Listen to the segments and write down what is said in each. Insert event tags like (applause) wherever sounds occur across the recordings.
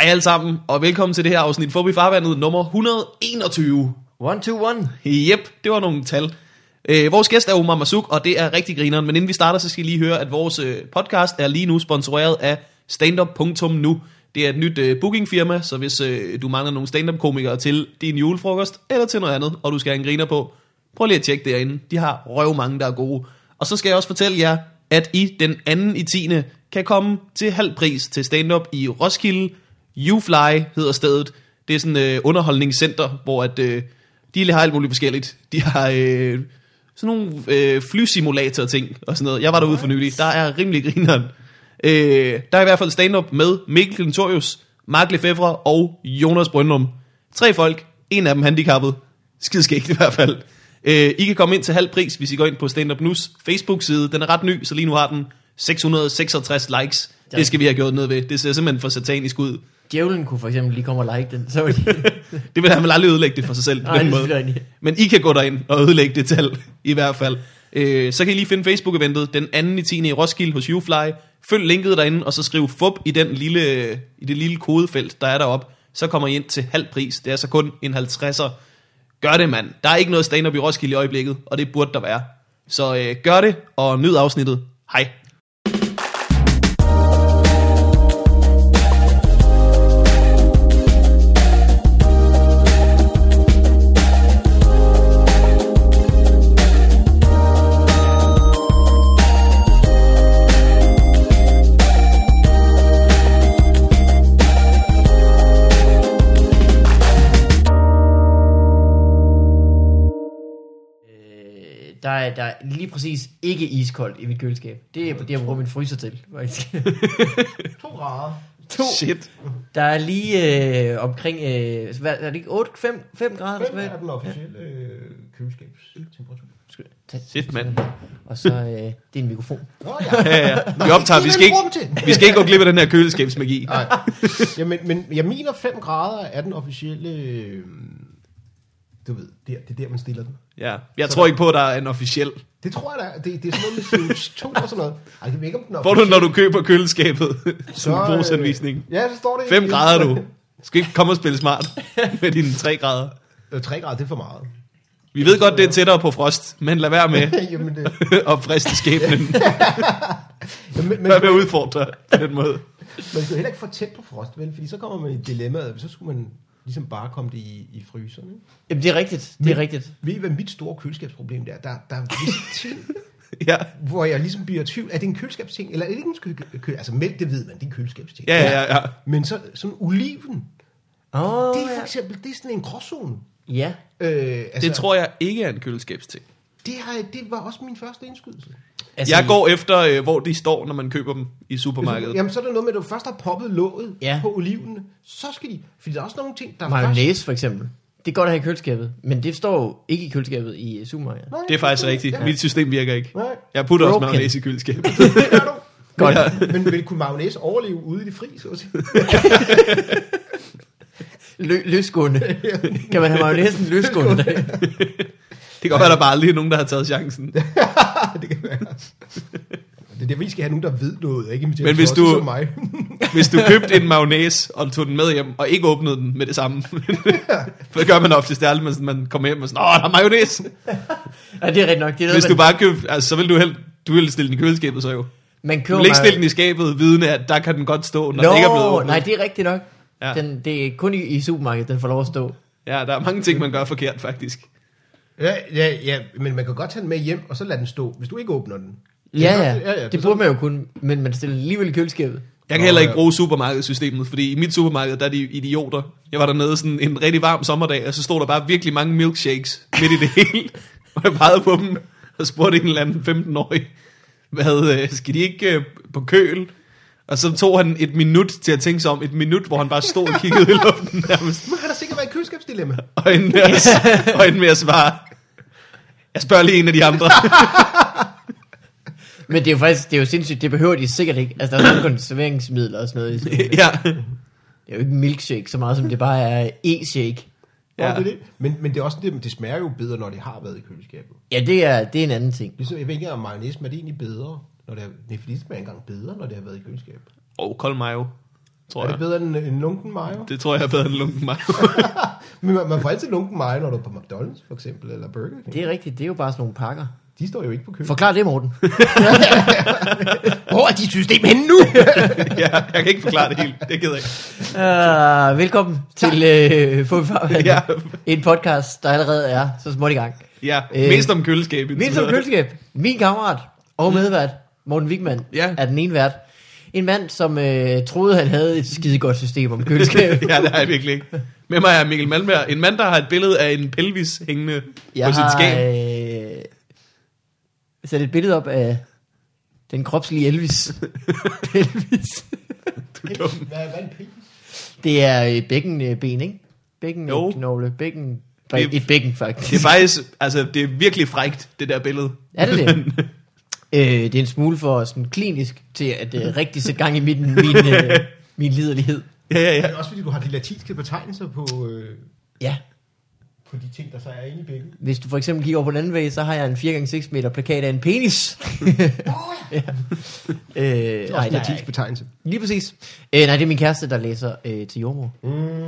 Hej alle sammen, og velkommen til det her afsnit Forbi Farvandet nummer 121. One, two, one. Yep, det var nogle tal. Øh, vores gæst er Omar Masuk, og det er rigtig grineren. Men inden vi starter, så skal I lige høre, at vores øh, podcast er lige nu sponsoreret af standup.nu. Det er et nyt øh, bookingfirma, så hvis øh, du mangler nogle stand-up-komikere til din julefrokost, eller til noget andet, og du skal have en griner på, prøv lige at tjekke derinde. De har røv mange, der er gode. Og så skal jeg også fortælle jer, at I den anden i 10. kan komme til halv pris til stand-up i Roskilde. Ufly hedder stedet. Det er sådan et øh, underholdningscenter, hvor at, øh, de har alt muligt forskelligt. De har øh, sådan nogle øh, flysimulator ting og sådan noget. Jeg var derude for nylig. Der er rimelig grineren. Øh, der er i hvert fald stand-up med Mikkel Klintorius, Mark Lefebvre og Jonas Brøndum. Tre folk, en af dem handicappet. Skidskægt i hvert fald. Øh, I kan komme ind til halv pris, hvis I går ind på Stand Up News Facebook-side. Den er ret ny, så lige nu har den 666 likes. Det skal vi have gjort noget ved. Det ser simpelthen for satanisk ud. Djævlen kunne for eksempel lige komme og like den. Så var de... (laughs) Det vil han vel aldrig ødelægge det for sig selv på Nej, den måde. rigtigt. Men I kan gå derind og ødelægge det tal, i hvert fald. Øh, så kan I lige finde Facebook-eventet den 2. i 10. i Roskilde hos Ufly. Følg linket derinde, og så skriv FUB i, den lille, i det lille kodefelt, der er deroppe. Så kommer I ind til halv pris. Det er så kun en 50'er. Gør det, mand. Der er ikke noget stand-up i Roskilde i øjeblikket, og det burde der være. Så øh, gør det, og nyd afsnittet. Hej. Der, er, der er lige præcis ikke iskoldt i mit køleskab. Det er det, jeg bruger min fryser til. faktisk. (laughs) 2 grader. to. Shit. Der er lige øh, omkring, øh, hvad, er det ikke 8, 5, 5 grader? Der 5 skal være? er den officielle øh, køleskabstemperatur. Shit, mand. Og så, øh, det er en mikrofon. Nå ja. Ja, ja. Vi optager, vi skal, ikke, vi skal ikke gå glip af den her køleskabsmagi. Nej. Jamen, men jeg mener 5 grader er den officielle... Øh, du ved, det er, det er der, man stiller den. Ja. Jeg tror ikke på, at der er en officiel. Det tror jeg, der er. Det, det er sådan noget med CO2 og sådan noget. Ej, jeg ved ikke, om den er Får du, når du køber køleskabet, som øh, brugsanvisning? Ja, så står det... 5 grader, du. Skal ikke komme og spille smart (laughs) med dine 3 grader. Øh, 3 grader, det er for meget. Vi ved godt, det er tættere på frost, men lad være med (laughs) Jamen, det, (laughs) at friste skæbnen. jamen, men, at udfordre på den måde? man skal heller ikke få tæt på frost, vel? Fordi så kommer man i dilemmaet, så skulle man ligesom bare komme det i, i fryseren. Ikke? Jamen, det er rigtigt. Det er Men- rigtigt. Ved I, hvad mit store køleskabsproblem det er? Der, der er visse (laughs) ting, Ja, hvor jeg ligesom bliver i tvivl. Er det en køleskabsting, eller er det ikke en kø- kø- Altså mælk, det ved man, det er en køleskabsting. ja, ja, ja. Men så, sådan oliven, Åh, det er for ja. eksempel, det er sådan en gråzone. ja. Øh, altså, Det tror jeg ikke er en køleskabsting. det, har, det var også min første indskydelse. Altså, Jeg går efter, øh, hvor de står, når man køber dem i supermarkedet. Jamen, så er der noget med, at du først har poppet låget Ja. på oliven, så skal de, fordi der er også nogle ting, der først... Mayonnaise for eksempel. Det er godt at have i køleskabet, men det står jo ikke i køleskabet i supermarkedet. Nej, Det er faktisk rigtigt. Ja. Mit system virker ikke. Nej, Jeg putter også Broken. mayonnaise i køleskabet. (laughs) det gør du. (laughs) Godt. Men vil kunne mayonnaise overleve ude i det fri, så at sige? (laughs) Lø- løsgående. kan man have mayonnaisen løsgående? Det kan godt være, der bare aldrig er nogen, der har taget chancen. (laughs) det kan være. Det er det, vi skal have nogen, der ved noget, ikke? Men hvis du- Som mig. (laughs) Hvis du købte en mayonnaise, og tog den med hjem, og ikke åbnede den med det samme. (laughs) For det gør man oftest, det er aldrig, man, man kommer hjem og sådan, åh, der er mayonnaise. ja, det er rigtigt nok. Det er Hvis du bare køber, altså, så vil du helt, du vil stille den i køleskabet så jo. man Du køber vil ikke stille den i skabet, vidende at der kan den godt stå, når Nå, den ikke er blevet åbnet. nej, det er rigtigt nok. Ja. Den, det er kun i, i supermarkedet, den får lov at stå. Ja, der er mange ting, man gør forkert, faktisk. Ja, ja, ja, men man kan godt tage den med hjem, og så lade den stå, hvis du ikke åbner den. Ja, ja, ja, ja, det det burde man jo kunne, men man stiller alligevel i køleskabet. Jeg kan heller ikke bruge supermarkedssystemet, fordi i mit supermarked, der er de idioter. Jeg var dernede sådan en rigtig varm sommerdag, og så stod der bare virkelig mange milkshakes midt i det hele. (laughs) Og jeg pegede på dem og spurgte en eller anden 15-årig, hvad, øh, skal de ikke øh, på køl? Og så tog han et minut til at tænke sig om, et minut, hvor han bare stod og kiggede i luften nærmest, Nu har der sikkert været et køleskabsdilemma. og endte med at, (laughs) og endte med at svare, jeg spørger lige en af de andre. (laughs) Men det er jo faktisk, det er jo sindssygt, det behøver de sikkert ikke. Altså, der er nogle konserveringsmidler og sådan noget. i sådan noget. (laughs) ja, Det er jo ikke en milkshake, så meget som det bare er e-shake. Ja. Det er det. Men, men det er også det, det smager jo bedre, når det har været i køleskabet. Ja, det er, det er en anden ting. Ligesom, jeg ved ikke, om mayonnaise, er det egentlig bedre, når det er, nej, fordi det smager engang bedre, når det har været i køleskabet. og kold mayo. Tror Er det jeg. bedre end en lunken mayo? Det tror jeg er bedre end lunken mayo. (laughs) Men man, man får altid lunken mayo, når du er på McDonald's, for eksempel, eller Burger King. Det er rigtigt, det er jo bare sådan nogle pakker. De står jo ikke på køen. Forklar det, Morten. (laughs) Hvor er dit system henne nu? (laughs) ja, jeg kan ikke forklare det helt. Det gider jeg ikke. Uh, velkommen til uh, Fodbold Ja. En podcast, der allerede er så småt i gang. Ja, Øh, mest om køleskab. indtil Min som videre. køleskab, min kammerat og medvært, Morten Wigman, Ja. er den ene vært. En mand, som øh, troede, han havde et skide godt system om køleskab. (laughs) ja, det har jeg virkelig ikke. Med mig er Mikkel Malmberg. En mand, der har et billede af en pelvis hængende Jeg på sit har skab. øh, sat et billede op af den kropslige Elvis. (laughs) Elvis. Du er dum. Hvad er en penis? Det er øh, bækkenben, ikke? Bækken Jo. knogle, bækken... Det- et bækken, faktisk. Det er faktisk, altså, det er virkelig frægt, det der billede. Er det det? (laughs) øh, det er en smule for sådan klinisk til at øh, rigtig sætte gang i min, (laughs) min, øh, min liderlighed. ja, ja, Er ja. det også fordi, du har de latinske betegnelser på, øh, Ja, på de ting, der så er inde i bækken? hvis du for eksempel kigger over på den anden væg, så har jeg en 4x6 meter plakat af en penis. (laughs) ja. øh, Det er også en nej, latinsk betegnelse. lige præcis. Øh, nej, det er min kæreste, der læser øh, til jordmor.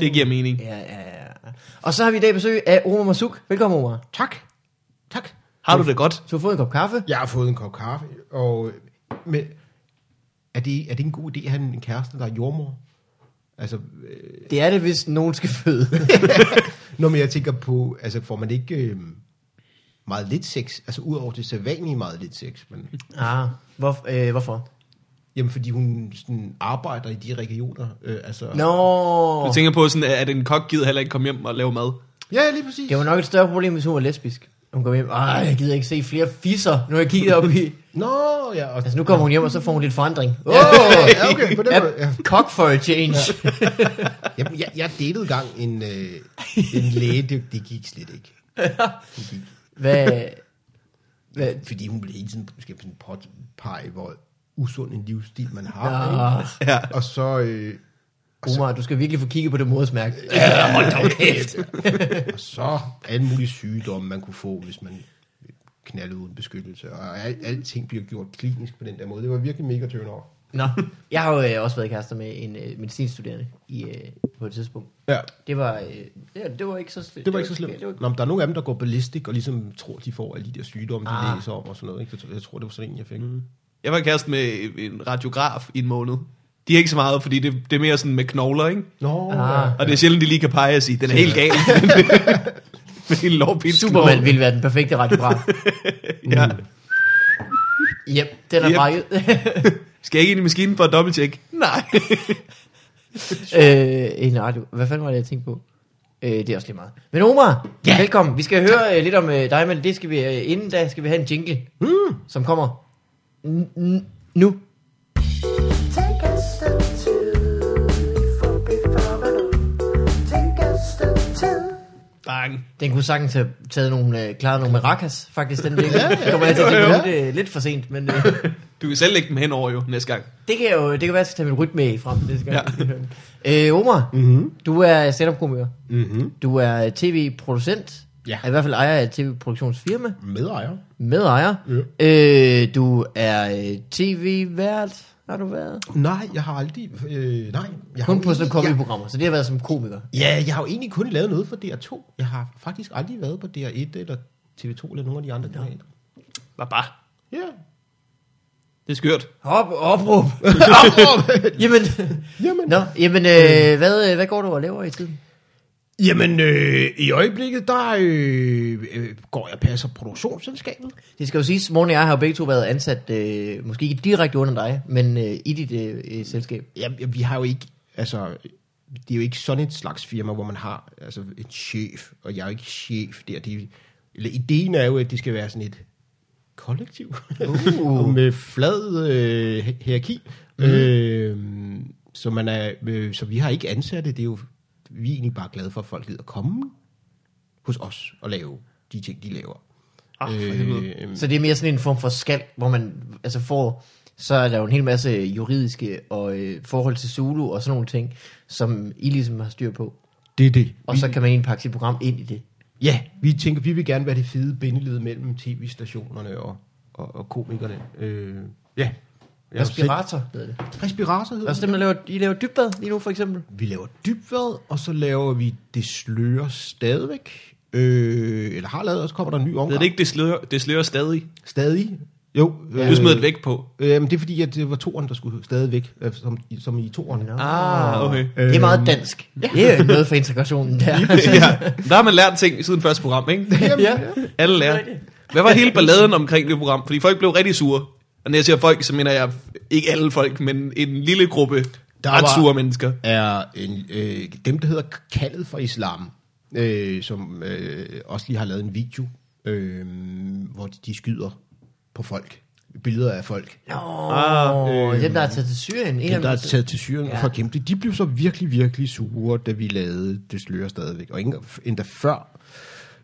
Det giver mening. Ja, ja, ja. Og så har vi i dag besøg af Omar Masuk. Velkommen, Omar. Tak. Har du det godt? Så du har fået en kop kaffe. Jeg har fået en kop kaffe, og men, er, det, er det en god idé at have en kæreste, der er jordmor? Altså, øh, Det er det, hvis nogen skal føde. (laughs) når jeg tænker på, altså får man ikke øh, meget lidt sex, altså ud over det sædvanlige meget lidt sex, men, ah, hvor, øh, hvorfor? jamen fordi hun sådan arbejder i de regioner, øh, altså... Nå, Du tænker på sådan, at en kok gider heller ikke komme hjem og lave mad. Ja, lige præcis. det var nok et større problem, hvis hun var lesbisk. Hun kom hjem, ej, jeg gider ikke se flere fisser, nu har jeg kigget op i. (laughs) Nå, ja. Og, Altså, nu kommer hun hjem, og så får hun lidt forandring. Åh, ja, ja, okay, på den ja, (laughs) måde, ja. cock for a change. (laughs) Jamen, jeg, jeg datede gang en, øh, en læge, det, det gik slet ikke. Det gik. Hvad, hvad, Fordi hun blev hele tiden måske sådan påpege, hvor usund en livsstil man har. Nå, Ikke? Ja. Og så... Øh, Omar, du skal virkelig få kigget på det modersmærke. ja, hold da kæft. og så alle mulige sygdomme, man kunne få, hvis man knaldede uden beskyttelse. Og al, alting bliver gjort klinisk på den der måde. Det var virkelig mega turn off. Nå, jeg har jo øh, også været kærester med en øh, medicinstuderende i, øh, på et tidspunkt. Ja. Det var, øh, ja, det var ikke så slemt. Det var ikke så slemt. Det var, Nå, men der er nogle af dem, der går ballistik og ligesom tror, de får alle de der sygdomme, de Ah. læser om og sådan noget. Ikke? Jeg tror, det var sådan en, jeg fik. Jeg var kæreste med en radiograf i en måned. De er ikke så meget, fordi det, det er mere sådan med knogler, ikke? Nå, Ah. Og det er sjældent, de lige kan pege og sige, den er helt gal. med en lovpils Superman ville være den perfekte radiograf. (laughs) Ja. Yep, den er Yep. brækket. (laughs) Skal jeg ikke ind i maskinen for at dobbelttjekke? Nej. (laughs) øh, en radio. Hvad fanden var det, jeg tænkte på? Øh, det er også lige meget. Men Omar, ja. velkommen. Vi skal høre øh, lidt om øh, dig, men det skal vi, øh, inden da skal vi have en jingle, mm. som kommer n- n- nu. Bang. Den kunne sagtens have taget nogle, øh, klaret nogle maracas, faktisk, den jingle. ja, ja, kommer jeg til at tænke på. lidt, lidt for sent, men øh, Du kan selv lægge dem henover jo næste gang. det kan jo, det kan være, at jeg skal tage min rytme frem næste gang. Ja. øh, Omar, Mm-hmm. du er stand-up-komiker. Mm-hmm. Du er tv-producent. Ja. Er i hvert fald ejer af et tv-produktionsfirma. Medejer. Medejer. Ja. Øh, du er øh, tv-vært, har du været? Nej, jeg har aldrig... Øh, nej. Jeg Kun har på sådan egentlig- comedy-programmer, så det har været som komiker. Ja, jeg har jo egentlig kun lavet noget for DR2. Jeg har faktisk aldrig været på DR1 eller TV2 eller nogle af de andre kanaler. Bare Ja. Det er skørt. Op, opråb. (laughs) (laughs) jamen, Jamen, nå, jamen øh, hvad, øh, hvad går du og laver i tiden? Jamen, øh, i øjeblikket, der øh, øh, går jeg og passer produktionsselskabet. Det skal jo siges, Morten og jeg har jo begge to været ansat, øh, måske ikke direkte under dig, men øh, i dit øh, øh, selskab. Ja, ja, vi har jo ikke, altså, det er jo ikke sådan et slags firma, hvor man har altså, en chef, og jeg er jo ikke chef der. Det, eller ideen er jo, at det skal være sådan et kollektiv, Uh. (laughs) med flad øh, hierarki. Mm. Øh, så, man er, øh, så vi har ikke ansatte, det er jo, vi er egentlig bare glade for, at folk gider komme hos os og lave de ting, de laver. Ah, helvede. øh, Så det er mere sådan en form for skal, hvor man altså får, så er der jo en hel masse juridiske og øh, forhold til Zulu og sådan nogle ting, som I ligesom har styr på. det er det. Og så kan man egentlig pakke sit program ind i det. Ja, vi tænker, vi vil gerne være det fede bindeled mellem tv-stationerne og, og, og komikerne. Øh, ja, Jeg Respirator hedder det. Respirator hedder Altså det. der laver, I laver dybvad lige nu, for eksempel. Vi laver dybvad, og så laver vi det slører stadigvæk. Øh, eller har lavet, og så kommer der en ny omgang. Det er ikke, det slører, det slører stadig. Stadig. Jo. Du smed det væk på. Øh, men det er fordi, at det var toeren, der skulle stadigvæk, øh, som, som i toeren. Nå. Ah, okay. Det er meget dansk. Det er jo noget for integrationen der. (laughs) ja, der har man lært ting siden første program, ikke? ja. Alle lærer. Hvad var hele balladen omkring det program? Fordi folk blev rigtig sure. Og når jeg siger folk, så mener jeg ikke alle folk, men en lille gruppe Der ret sure mennesker. er en, øh, dem, der hedder Kaldet for Islam, øh, som øh, også lige har lavet en video, øh, hvor de, de skyder på folk. Billeder af folk. Nå, Ah, øh, dem, der er taget til Syrien. En Dem, der er taget til Syrien Ja. for at kæmpe det, de blev så virkelig, virkelig sure, da vi lavede Det Slører stadigvæk. Og ikke endda før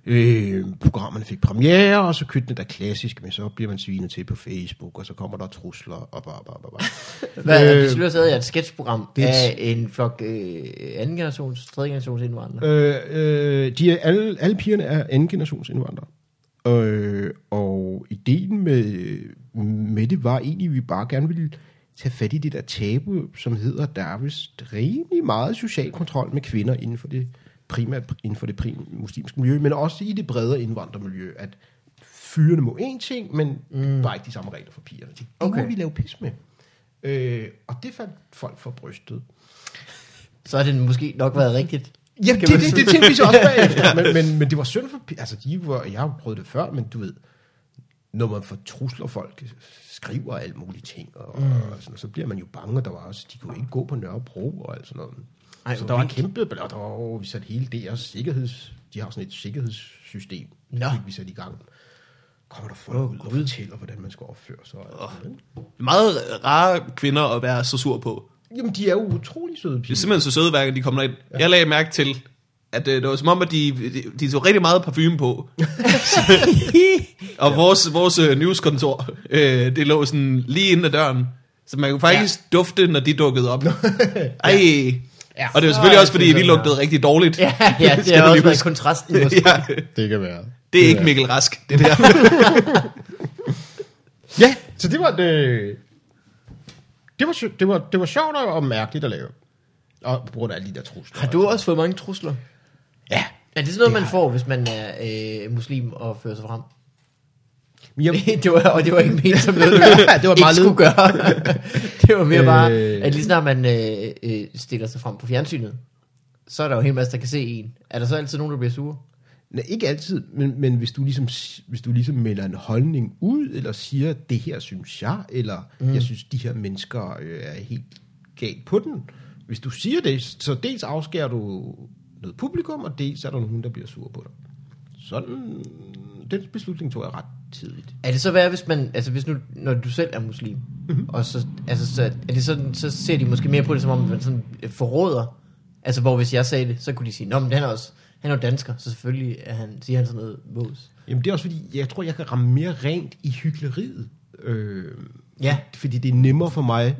øh, programmerne fik premiere, og så købte det der klassisk, men så bliver man svinet til på Facebook, og så kommer der trusler, og bare, bare, bare, bare. (laughs) Hvad er Øh, det? Slører stadig er et sketchprogram det et- af en flok øh, anden generations, tredje generations indvandrere. Øh, øh, de er, alle, alle pigerne er anden generations indvandrere. Øh, og ideen med, med det var egentlig, at vi bare gerne ville tage fat i det der tabu, som hedder, der er vist rimelig meget social kontrol med kvinder inden for det primært inden for det prim, muslimske miljø, men også i det bredere indvandrermiljø, at fyrene må én ting, men mm. bare ikke de samme regler for pigerne. Det, det okay. Må vi lave pis med. Øh, og det fandt folk for brystet. Så har det måske nok været rigtigt. Ja, det, det, sige. det tænkte vi så også bagefter. (laughs) men, men, men det var synd for... Altså, de var, jeg har prøvet det før, men du ved, når man får trusler folk, skriver alt muligt ting, og, mm. og sådan, så bliver man jo bange, og der var også, de kunne ikke gå på Nørrebro og alt sådan noget. Ej, så hvor der var en kæmpe, og der var jo, vi satte hele deres sikkerheds, de har sådan et sikkerhedssystem, Nå. vi sat i gang. Kommer der folk oh, ud og fortæller, hvordan man skal opføre sig. noget. Meget rare kvinder at være så sur på. Jamen, de er jo utrolig søde Det er piger. simpelthen så søde, hver gang de kommer ind. Jeg lagde mærke til, at øh, det var som om, at de, de, de tog rigtig meget parfume på. (laughs) og vores, vores øh, newskontor, øh, det lå sådan lige inde ad døren. Så man kunne faktisk ja. dufte, når de dukkede op. (laughs) Ej. Ja. Og det var selvfølgelig også, fordi er vi lugtede rigtig dårligt. (laughs) Ja, ja (laughs) det du også været kontrasten. Måske. (laughs) ja, Det kan være. det er ikke Mikkel Rask, det der. Ja, så det var det. Det var, det var, det var sjovt og og mærkeligt at lave. Og på grund af alle de der trusler. Har du også fået mange trusler? Ja. Er det sådan noget, Det man har får, hvis man er øh, muslim og fører sig frem? Jeg, (laughs) det var, og det var ikke ment som noget, du (laughs) det var ikke meget skulle gøre. (laughs) det var mere bare, Øh. at lige snart man øh, øh, stiller sig frem på fjernsynet, så er der jo en hel masse, der kan se en. Er der så altid nogen, der bliver sure? nej, ikke altid, men, men hvis, du ligesom, hvis du ligesom melder en holdning ud, eller siger, det her synes jeg, eller mm. jeg synes, de her mennesker øh, er helt galt på den. Hvis du siger det, så dels afskærer du noget publikum, og dels er der nogen, der bliver sure på dig. Sådan, den beslutning tog jeg ret tidligt. Er det så værd, hvis man, altså hvis nu, når du selv er muslim, mm-hmm. og så, altså, så, er det sådan, så ser de måske mere på det, som om man sådan forråder. Altså, hvor hvis jeg sagde det, så kunne de sige, nå, men han er også, han er jo dansker, så selvfølgelig er han, siger han sådan noget vås. Jamen det er også fordi, jeg tror, jeg kan ramme mere rent i hyggeleriet. Øh, Ja. Fordi det er nemmere for mig,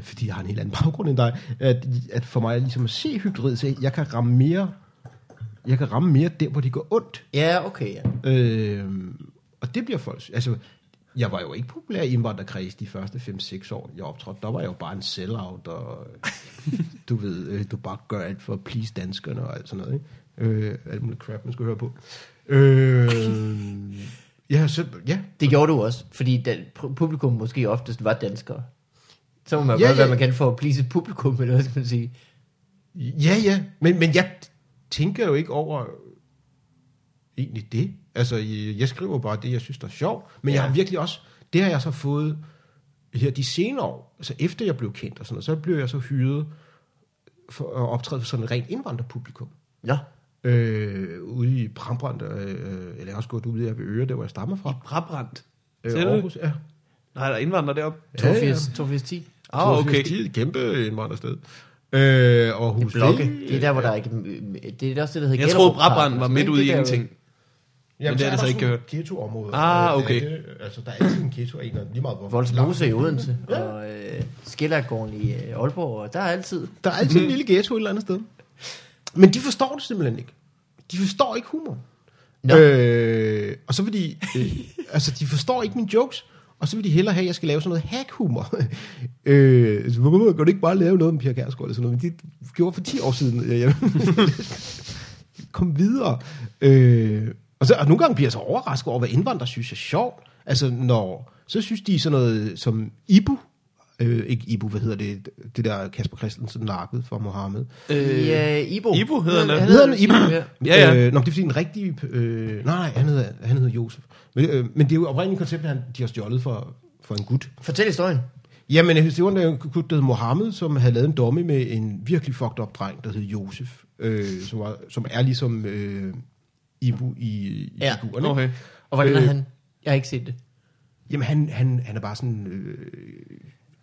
fordi jeg har en helt anden baggrund end dig, at, at for mig ligesom at se hyggeleriet, så jeg kan ramme mere, jeg kan ramme mere der, hvor det går ondt. Ja, okay, ja. Øh, og det bliver folk, altså, jeg var jo ikke populær i indvandrerkreds de første 5-6 år, jeg optrådte. Der var jeg jo bare en sellout, og (laughs) du ved, øh, du bare gør alt for at please danskerne og alt sådan noget. Ikke? Øh, alt muligt crap, man skal høre på. Øh, ja, så, ja, Det gjorde du også, fordi da, pu- publikum måske oftest var danskere. Så må man Ja, ja, gøre, hvad ja. man kan for at please publikum, eller hvad skal man sige. Ja, ja, men, men jeg tænker jo ikke over egentlig det. Altså, jeg jeg skriver bare det, jeg synes, der er sjovt, men ja. jeg har virkelig også, det har jeg så fået her de senere år, altså efter jeg blev kendt og sådan noget, så blev jeg så hyret for at optræde for sådan et rent indvandrerpublikum. Nå, Øh, ude i Brambrandt, øh, eller jeg har også gået ude her ved Øre, der hvor jeg stammer fra. Brabrand. Øh, Ser du det? Aarhus, ja. Nej, der er indvandrere deroppe. Ja, ja. 82, 82 10. Ah, okay. Det er et kæmpe indvandrersted. Øh, Aarhus, Blokke. Det er der, hvor der er ikke... Det er også det, der hedder Jeg troede, Brabrand var midt ude i? Det ingenting. Jamen, Men det er det så ikke sådan hørt. Ghetto-område. Ah, det- okay. Det, altså, der er altid en ghetto en lige meget hvor. Voldsmose i Odense, og øh, Skellergården i øh, Aalborg, og der er altid... Der er altid en lille ghetto et eller andet sted. Men de forstår det simpelthen ikke. De forstår ikke humor. Nå. Øh, og så fordi, øh, altså de forstår ikke mine jokes, Og så vil de hellere have, at jeg skal lave sådan noget hack-humor. øh, så hvorfor kan du ikke bare lave noget med Pia Kærsgaard eller sådan noget? Men det gjorde for 10 år siden. Jeg (laughs) kom videre. Øh, og, så, og nogle gange bliver jeg så overrasket over, hvad indvandrere synes er sjovt. Altså, når, så synes de sådan noget som Ibu, øh, ikke Ibu, hvad hedder det, det der Kasper Christensen nakket for Mohammed. Øh, Ja, Ibo. Ibo hedder han. Hedder han Ibu? Ja. Ja. Øh, nå, men det er fordi en rigtig... Øh, nej, nej, han hedder, han hedder Josef. Men, øh, men det er jo oprindeligt koncept, han, de har stjålet for, for en gut. Fortæl historien. Jamen, det var en gut, der hed Mohammed, som havde lavet en domme med en virkelig fucked up dreng, der hed Josef, øh, som, var, som er ligesom øh, Ibu i, i Ja. figuren. Okay. Og hvordan er Øh. han? Jeg har ikke set det. Jamen, han, han, han er bare sådan øh,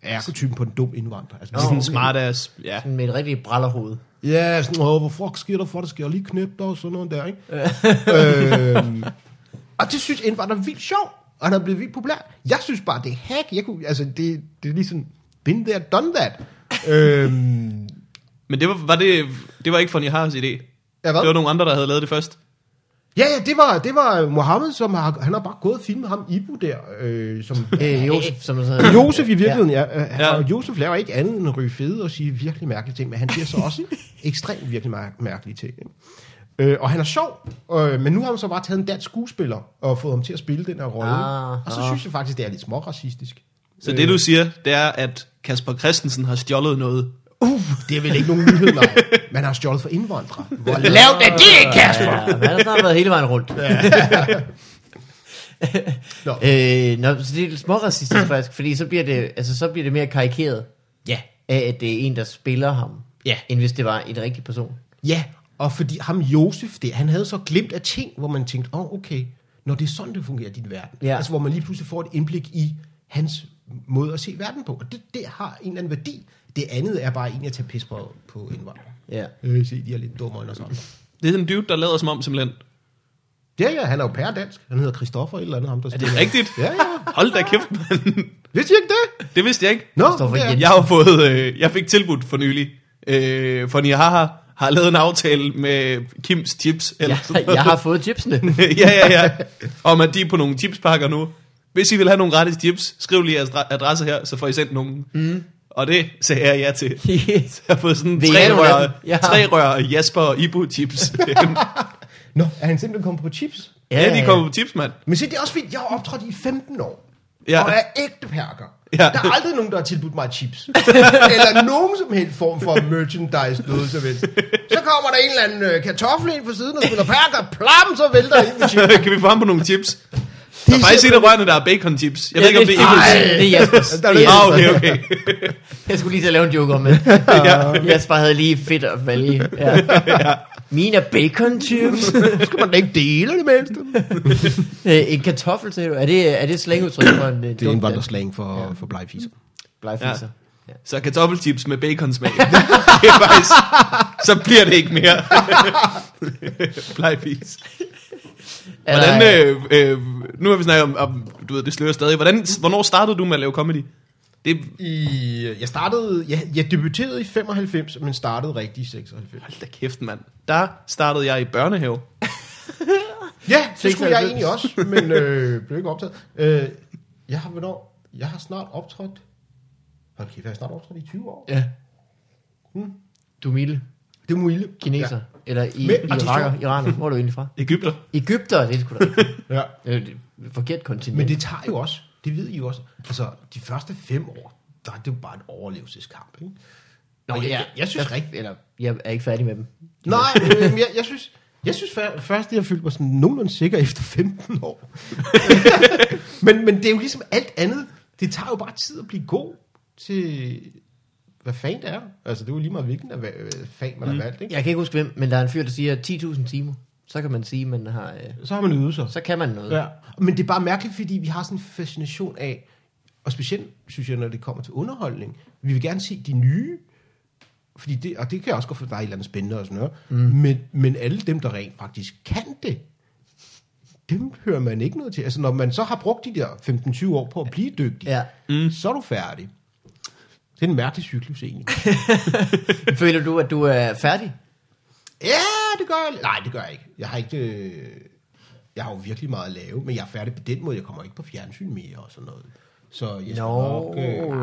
ærketypen på en dum indvandrer. Altså, Sådan en smart ass. Ja. Sådan med et rigtigt brallerhoved. Ja, sådan, åh, hvor fuck sker der for, der skal jeg lige knæppe dig, og sådan noget der, ikke? (laughs) øhm, og det synes indvandrer er vildt sjov, og han er blevet vildt populær. Jeg synes bare, det er hack. Jeg kunne, altså, det, det er ligesom, been there, done that. øhm, Men det var, var det, det var ikke Fonny Hares idé. ja, hvad? Det var nogle andre, der havde lavet det først. Ja, ja, det var, det var Mohammed, som har, han har bare gået og filmet ham, Ibu der, øh, som... (laughs) Øh, Josef, som sådan... Josef i virkeligheden, ja. ja. Ja. Og Josef laver ikke andet end at ryge fede og sige virkelig mærkelige ting, men han siger så (laughs) også ekstremt virkelig mær- mærkelige ting. Ikke? Øh, og han er sjov, øh, men nu har han så bare taget en dansk skuespiller og fået ham til at spille den her rolle. Ah, og så ah. synes jeg faktisk, det er lidt småracistisk. Så det du siger, det er, at Kasper Christensen har stjålet noget. Uh, det er vel ikke nogen nyhed, nej. Man har stjålet for indvandrere. Hvor lavt er det, Kasper? Ja, han har snart været hele vejen rundt. (laughs) Nå. øh, nå, så det er lidt småracistisk (clears throat) faktisk, fordi så bliver, det, altså, så bliver det mere karikeret Ja. af, at det er en, der spiller ham, Ja. end hvis det var en rigtig person. Ja, og fordi ham Josef, det, han havde så glemt af ting, hvor man tænkte, åh, oh, okay, når det er sådan, det fungerer i din verden. Ja. Altså, hvor man lige pludselig får et indblik i hans måde at se verden på. Og det, det har en eller anden værdi. Det andet er bare egentlig at tage pis på, på indvandrere. Ja. Øh, se, de er lidt dummere end os andre. Det er en dude, der lader som om simpelthen. Ja, ja, han er jo pærdansk. Han hedder Christoffer et eller andet, ham der Er det rigtigt? Ja, ja. Hold da kæft, mand. Vidste I ikke det? Det vidste jeg ikke. Nå, er- Jensen. Jeg har fået, øh, jeg fik tilbudt for nylig, øh, for Nihaha har lavet en aftale med Kims Chips. Eller sådan noget. jeg har fået chipsene. (laughs) ja, ja, ja. Om at de er på nogle chipspakker nu. Hvis I vil have nogle gratis chips, skriv lige jeres adre- adresse her, så får I sendt nogle. Mm. Og det sagde jeg ja til. (laughs) Så jeg har fået sådan tre rør, har- tre rør Jasper og Ibu chips. (laughs) Nå, er han simpelthen kommet på chips? ja, de kommer på chips, mand. Men se, det er også fint. Jeg har optrådt i 15 år. Ja. Ja. Og er ægte perker. Ja. Ja. Der er aldrig nogen, der har tilbudt mig chips. (laughs) eller nogen som helst form for merchandise, noget som helst. Så kommer der en eller anden øh, kartoffel ind på siden og spiller perker. Plam, så vælter ind med chips. kan vi få ham på nogle chips? Der er faktisk et af rørene, der er bacon chips. Jeg ved ikke, om det er Ibus. det er Jaspers. (laughs) Er Det er Ah, Jaspers. okay, okay. (laughs) Jeg skulle lige til at lave en joke om det. (laughs) ja. Jasper havde lige fedt at vælge. Ja. Mine er bacon chips. Skal man da ikke dele det mindste. Øh, en kartoffel, sagde du. Er det, er det slangudtryk for en øh, Det er indvandrerslang for, ja. for blegfiser. blegfiser? Ja. Så kartoffelchips med baconsmag. det er faktisk, så bliver det ikke mere. Blegfis. Hvordan, øh, øh, nu har vi snakket om, om, du ved, det slører stadig. Hvordan, hvornår startede du med at lave comedy? Det, I, jeg startede, jeg, jeg debuterede i 95, men startede rigtig i 96. hold da kæft, mand. Der startede jeg i børnehave. Ja, det skulle jeg 96. egentlig også, men øh, blev ikke optaget. Øh, jeg har, hvornår, jeg har snart optrådt, hold kæft, jeg har snart optrådt i 20 år. Ja. Hmm. Du er milde. Det er muligt. Kineser. Ja. Eller i, Men- iraker, iraner. Hvor er du egentlig fra? Ægypter. Ægypter, det sgu da rigtigt. (laughs) Ja. Øh, det er Forkert kontinent. Men det tager jo også, det ved I jo også, altså de første fem år, der er det jo bare en overlevelseskamp, ikke? Nå, Og jeg, ja. jeg, jeg synes rigtig, Eller, jeg er ikke færdig med dem. nej, øh, jeg, jeg synes, jeg synes før- først, jeg følte mig sådan nogenlunde sikker efter 15 år. (laughs) men, men det er jo ligesom alt andet. Det tager jo bare tid at blive god til, hvad fanden det er. Altså, det er jo lige meget, hvilken af øh, fag man har valgt, ikke? Jeg kan ikke huske hvem, men der er en fyr, der siger 10.000 timer. Så kan man sige, man har... Øh, Så har man sig. så kan man noget. Ja. Men det er bare mærkeligt, fordi vi har sådan en fascination af, og specielt synes jeg, når det kommer til underholdning, vi vil gerne se de nye, fordi det, og det kan også gå for dig et eller andet spændende og sådan noget, mm. men, men alle dem, der rent faktisk kan det, dem hører man ikke noget til. Altså når man så har brugt de der 15-20 år på at blive dygtig, Ja. mm. så er du færdig. Det er en mærkelig cyklus egentlig. (laughs) Føler du, at du er færdig? Ja, det gør jeg. Nej, det gør jeg ikke. Jeg har ikke... Øh, jeg har jo virkelig meget at lave, men jeg er færdig på den måde. Jeg kommer ikke på fjernsyn mere og sådan noget. Så jeg skal Nå, nok... Øh,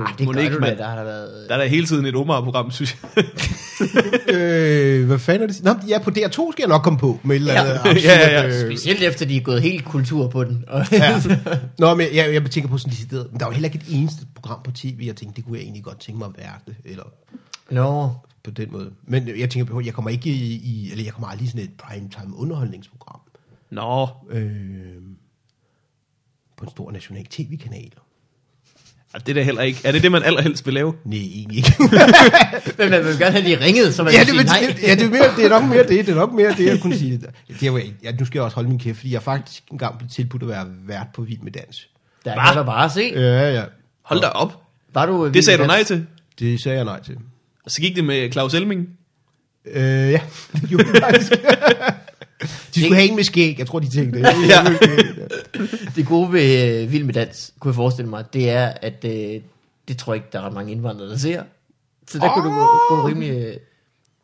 ah, det må gør ikke, du da, der har der været... Der er der hele tiden et Omar-program, synes jeg. (laughs) øh, hvad fanden er det? Nå, ja, på DR2 skal jeg nok komme på med et eller Ja. andet Ja, ja, ja. øh, Specielt efter de er gået helt kultur på den. Ja. (laughs) Nå, men jeg, jeg tænker på sådan decideret, men der var heller ikke et eneste program på tv, jeg tænkte, det kunne jeg egentlig godt tænke mig at være det, eller Nå, på den måde. Men jeg tænker på, jeg kommer ikke i, i eller jeg kommer aldrig i sådan et primetime underholdningsprogram, Nå, øh, på en stor national tv-kanal. Ja, det er da heller ikke. Er det det, man allerhelst vil lave? Nej, egentlig ikke. (laughs) men man vil gerne have de ringet, så man ja, kan det, sige det, nej. ja, det, er mere, det er nok mere det, det er nok mere det, jeg kunne sige. (laughs) Det var, ja, nu skal jeg også holde min kæft, fordi jeg faktisk engang blev tilbudt at være vært på Vild med Dans. Der kan der bare se. Ja, ja. Hold da op. Var du øh, Det sagde du nej til. Det sagde jeg nej til. Og så gik det med Claus Elming. Øh, ja, (laughs) det gjorde faktisk. De skulle have en med skæg, jeg tror, de tænkte. det. (laughs) Ja. Det gode ved øh, Vild med Dans, kunne jeg forestille mig, det er, at øh, det tror jeg ikke, der er ret mange indvandrere, der ser. Så der oh. kunne du gå, gå rimelig... Øh, det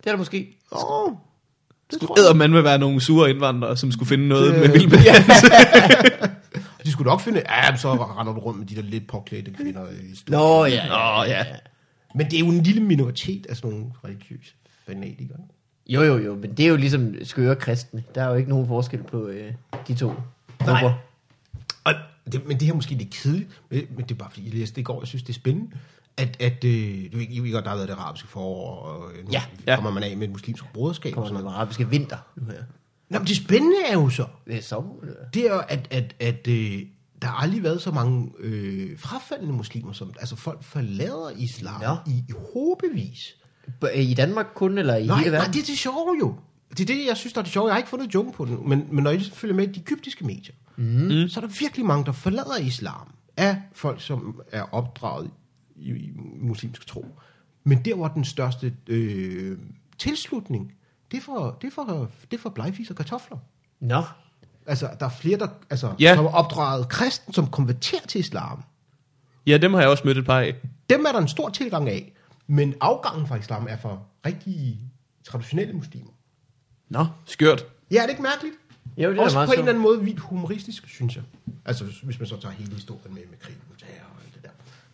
er der måske. Åh, det tror Æder man vil være nogle sure indvandrere, som skulle finde noget Det- med vild med. De skulle nok finde, ja, så render du rundt med de der lidt påklædte kvinder i. Nå, ja. Nå, ja. Men det er jo en lille minoritet af sådan nogle religiøse fanatikere. Jo, jo, jo, men det er jo ligesom skøre kristne. Der er jo ikke nogen forskel på øh, de to grupper. Og det, men det her er måske lidt kedeligt, men, men det er bare fordi, jeg læste det i går, jeg synes, det er spændende, at, at øh, du ved, I godt, der har været det arabiske forår, og øh, nu Ja. Ja. kommer man af med et muslimsk broderskab og Kommer sådan den noget. arabiske vinter nu her. Nå, men det spændende er jo så, Det er sommer. det er. det er jo, at, at, at øh, der har aldrig været så mange øh, frafaldende muslimer, som, altså folk forlader islam Ja. i, i håbevis. I Danmark kun, eller i Nej, hele nej, verden? det er det sjove jo. Det er det, jeg synes, der er det sjove. Jeg har ikke fundet joken på den, men, men når jeg følger med i de egyptiske medier, mm. så er der virkelig mange, der forlader islam af folk, som er opdraget i, i muslimsk tro. Men der, hvor den største øh, tilslutning, det er for, det er for, det er for blegfis og kartofler. Nå, Altså, der er flere, der, altså, Ja. som er opdraget kristen, som konverterer til islam. Ja, dem har jeg også mødt et par af. Dem er der en stor tilgang af. Men afgangen fra islam er for rigtig traditionelle muslimer. Nå, skørt. Ja, er det ikke mærkeligt? jo, det er Også på en eller anden måde vildt humoristisk, synes jeg. Altså, hvis- man så tager hele historien med, med krigen og terror og alt det der.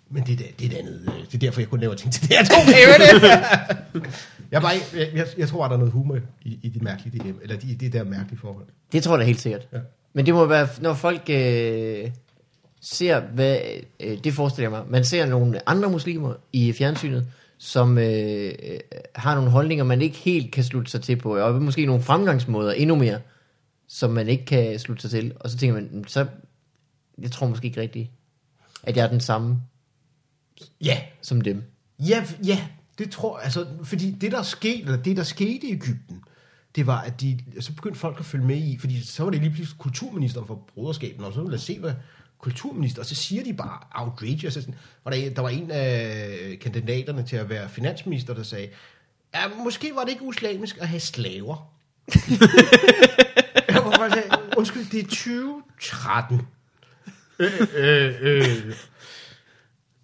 Men det, er det, det er det andet. øh, Det er derfor, jeg kun laver ting til det her (laughs) to det. (laughs) jeg, bare, jeg, jeg, jeg tror, at der er noget humor i, i det mærkelige dilemma, eller i det der mærkelige forhold. Det tror jeg da helt sikkert. Ja. Men det må være, når folk øh, ser, hvad, øh, det forestiller jeg mig, man ser nogle andre muslimer i fjernsynet, som øh, øh, har nogle holdninger, man ikke helt kan slutte sig til på, og måske nogle fremgangsmåder endnu mere, som man ikke kan slutte sig til. Og så tænker man, "Mm, så, jeg tror måske ikke rigtigt, at jeg er den samme Ja, som dem. Ja, ja, det tror jeg, altså, fordi det der skete, eller det der skete i Ægypten, det var, at de, så begyndte folk at følge med i, fordi så var det lige pludselig kulturministeren for broderskaben, og så ville jeg se, hvad kulturminister, og så siger de bare outrageous. Sådan, og der, der var en af kandidaterne til at være finansminister, der sagde, ja, måske var det ikke uslamisk at have slaver. (laughs) Jeg var sådan, Undskyld, det er 2013. Øh, øh, øh.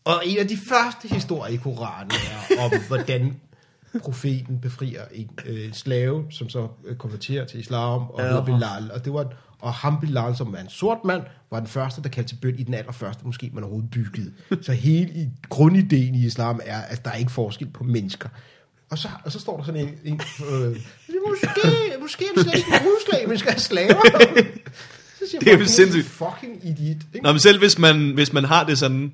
Og en af de første historier i Koranen er om, hvordan profeten befrier en øh, slave, som så øh, konverterer til islam, og hedder Bilal. Og det var og ham Bilal, som er en sort mand, var den første, der kaldte til bøn i den allerførste måske man overhovedet byggede. Så hele i, grundideen i islam er, at der er ikke forskel på mennesker. Og så, og så står der sådan en, en øh, måske, måske er det slet ikke muslim, vi skal have slaver. Så siger Det er jo "Du sindssygt." fucking idiot. Ikke? Nå, men selv hvis man, hvis man har det sådan...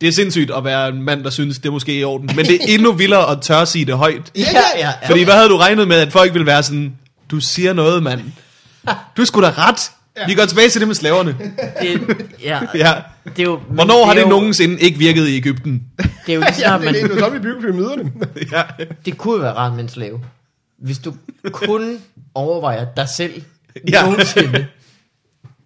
Det er sindssygt at være en mand, der synes, det er måske i orden. Men det er endnu vildere at tør sige det højt. Ja, ja, ja. Fordi hvad havde du regnet med, at folk ville være sådan... Du siger noget, mand. Du skulle da ret. Vi går tilbage til det med slaverne. Det, ja, (laughs) Ja. det er jo, Hvornår har er det jo, nogensinde ikke virket i Ægypten? Det er jo (laughs) lige Ja, snart, det, man, det, er sådan, vi bygger pyramiderne. (laughs) ja. Det kunne være rart med en slave. Hvis du kun overvejer dig selv Ja. ja. nogensinde.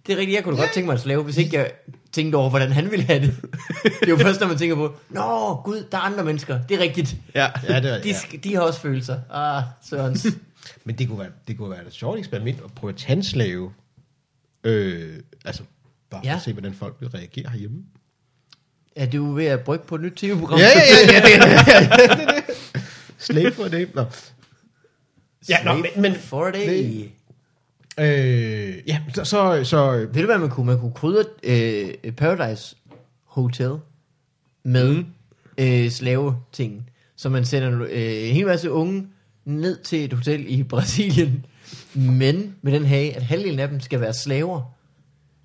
Det er rigtigt, jeg kunne godt tænke mig en slave, hvis ikke jeg tænkte over, hvordan han ville have det. Det er jo først, når man tænker på, Nå, gud, der er andre mennesker. Det er rigtigt. ja. Ja, det er, De, sk- de har også følelser. Ah, Sørens. Men det kunne være, det kunne være et sjovt eksperiment at prøve at tandslave. Øh, altså, bare ja. Ja. at se, hvordan folk vil reagere herhjemme. Er du ved at brygge på et nyt tv-program? ja, ja, ja, det er det. er det. Slave for det. Nå. Ja, nå, men, men For a day. det- øh, ja, så, så, så Ved du hvad man kunne? Man kunne krydre øh, Paradise Hotel med Mm. øh, slavetingen. Så man sender øh, en hel masse unge ned til et hotel i Brasilien, men med den hage, at halvdelen af dem skal være slaver.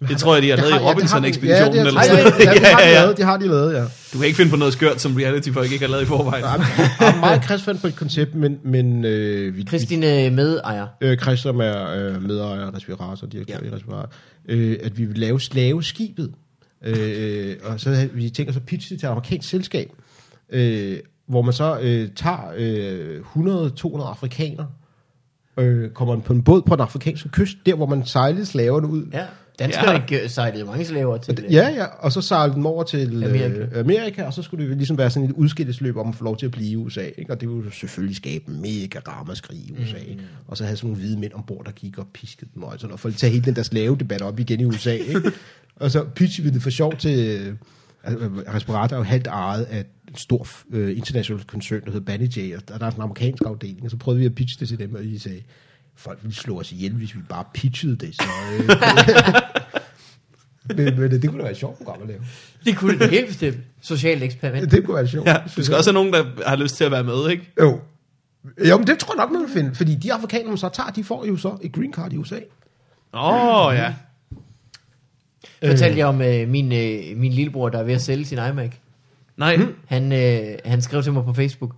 Det tror jeg, de har lavet i Robinson-ekspeditionen. Ja, eller det, ja, har de Ja, ja. lavet, det har de lavet, ja. Du kan ikke finde på noget skørt, som reality-folk ikke har lavet i forvejen. Jeg er meget kredsfan på et koncept, men, men øh, vi, Christine Medejer. øh, Chris, som er øh, medejer af Respirator, direktør ja. Ja. i Respirator, øh, at vi vil lave slaveskibet. Øh, og så havde vi tænkt os at pitche det til et amerikansk selskab, øh, hvor man så øh, tager øh, 100-200 afrikanere, øh, kommer på en båd på den afrikanske kyst, der hvor man sejlede slaverne ud. Ja, danskerne Ja. ja. sejlede mange slaver til. øh, Ja, ja, og så sejlede dem over til Amerika. Amerika. Øh, Amerika, og så skulle det ligesom være sådan et udskillelsesløb om at få lov til at blive i USA. Ikke? Og det ville jo selvfølgelig skabe en mega ramaskrig i USA. Mm. Og så havde sådan nogle hvide mænd ombord, der gik og piskede dem, og sådan noget, for at tage hele den der slavedebat op igen i USA. Ikke? (laughs) og så pitchede vi det for sjov til... øh, Altså, Respirator er jo halvt ejet af en stor øh, international koncern, der hedder Banijay, og der, der er sådan en amerikansk afdeling, og så prøvede vi at pitche det til dem, og de sagde, folk ville slå os ihjel, hvis vi bare pitchede det. Så, øh, (laughs) men, men det, det kunne da være et sjovt program at lave. Det kunne det helt bestemt. Socialt eksperiment. Det kunne være sjovt. Ja, du skal også have nogen, der har lyst til at være med, ikke? Jo. Jo, men det tror jeg nok, man vil finde. Fordi de afrikanere, man så tager, de får jo så et green card i USA. Åh, oh, ja. Fortalte jeg om øh, min, øh, min lillebror, der er ved at sælge sin iMac. Nej. Han, øh, han skrev til mig på Facebook.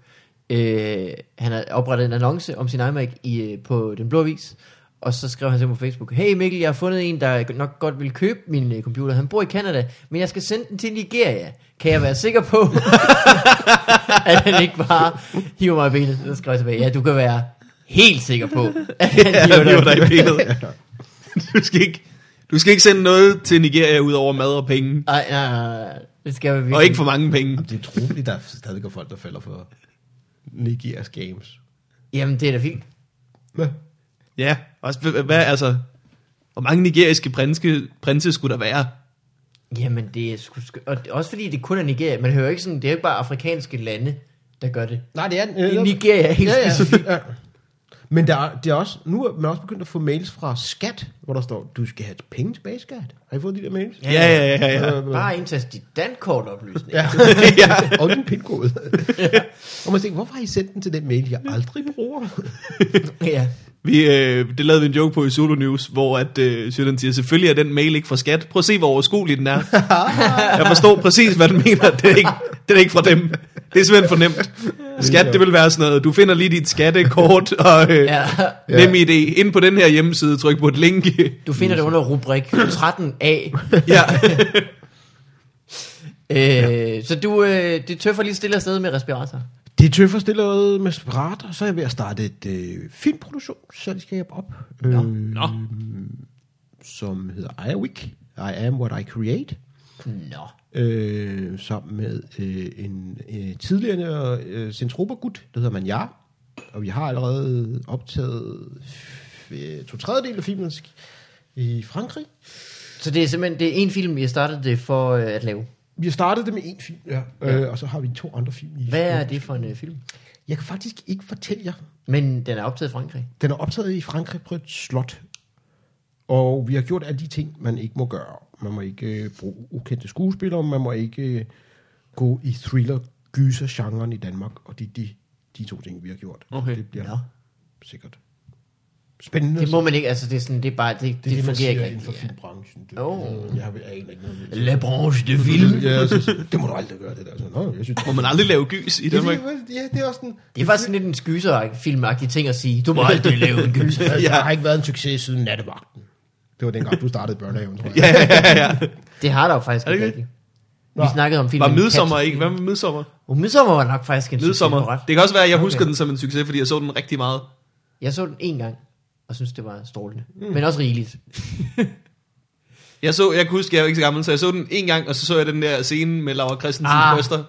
Øh, han har oprettet en annonce om sin iMac i, øh, på Den Blå Avis. Og så skrev han til mig på Facebook. Hey Mikkel, jeg har fundet en, der nok godt vil købe min øh, computer. Han bor i Canada, men jeg skal sende den til Nigeria. Kan jeg være sikker på, (laughs) at han ikke bare hiver mig i benet? Så skrev jeg tilbage. Ja, du kan være helt sikker på, at han (laughs) hiver dig i benet. Du skal ikke, du skal ikke sende noget til Nigeria ud over mad og penge. Ej, nej, nej, nej. Det skal vi virkelig. Og ikke for mange penge. Jamen, det er utroligt, der er stadig er folk, der falder for Nigerias games. Jamen, det er da fint. Hvad? Ja, også, hvad, altså... Hvor mange nigeriske prinske, prinse skulle der være? Jamen, det er sgu, og det- også fordi det kun er Nigeria. Man hører ikke sådan, det er jo ikke bare afrikanske lande, der gør det. Nej, det er... I Nigeria er helt ja, ja, specifikt. ja. Men der er, det er også, nu er man også begyndt at få mails fra skat, hvor der står, du skal have penge tilbage, skat. Har I fået de der mails? Ja, ja, ja, ja. Øh, Bare indtast dit dankortoplysning. Ja, (laughs) ja. og din pindkode. Og man tænker, hvorfor har I sendt den til den mail, jeg aldrig bruger? ja. Vi, øh, det lavede vi en joke på i Zulu News, hvor at, øh, Sjøren siger, selvfølgelig er den mail ikke fra skat. Prøv at se, hvor overskuelig den er. (laughs) Jeg forstår præcis, hvad den mener. Det er ikke, det er ikke fra dem. Det er simpelthen for nemt. Skat, det vil være sådan noget. Du finder lige dit skattekort (laughs) og øh, ja. ja. nem idé. Ind på den her hjemmeside, tryk på et link. Du finder det under rubrik 13a. (laughs) ja. Øh, så du, øh, det tøffer lige stille afsted med respirator. Det er tøffer stille med Spirator, så er jeg ved at starte et øh, filmproduktionsselskab op, øh, Nå. Nå. som hedder IAWIC. I am what I create. Nå. øh, sammen med øh, en øh, tidligere øh, centrobergut, der hedder Manjar. Og vi har allerede optaget øh, to tredjedel af filmen i Frankrig. Så det er simpelthen det er en film, vi har startet det for øh, at lave. Vi har startet det med en film, ja. Ja. Øh, og så har vi to andre film. I Hvad er det for en øh, film? Jeg kan faktisk ikke fortælle jer. Men den er optaget i Frankrig. Den er optaget i Frankrig på et slot. Og vi har gjort alle de ting, man ikke må gøre. Man må ikke øh, bruge ukendte skuespillere, man må ikke øh, gå i thriller gyser genren i Danmark, og det er de, de to ting, vi har gjort. Okay. Det bliver Nå. sikkert spændende. Det må man ikke, altså det er sådan, det er bare, det, det, det, det fungerer ikke inden for filmbranchen. Det, øh, jeg, jeg aner ikke noget. La branche de film. Ja, så, så, det må du aldrig gøre, det der. Så, Nå, jeg synes, Må man aldrig lave gys i ja, Danmark? det, ja, det er også sådan... Det er faktisk sådan lidt en skyser-filmagtig ting at sige. Du må aldrig lave en gyser. (laughs) Altså, Jeg har ikke været en succes siden nattevagten. Det var dengang, du startede børnehaven, tror jeg. Ja, ja, ja, ja. Det har der jo faktisk det ikke rigtigt. Vi Nå. snakkede om filmen Var midsommer ikke? Hvad med midsommer? Oh, midsommer var nok faktisk en succes, har Midsommer. ret. Det kan også være, at jeg husker Okay. den som en succes, fordi jeg så den rigtig meget. Jeg så den en gang, og synes det var strålende. Mm. Men også rigeligt. (laughs) Jeg så, jeg kan huske, jeg jo ikke så gammel, så jeg så den en gang, og så så jeg den der scene med Laura Christensens Ah. bryster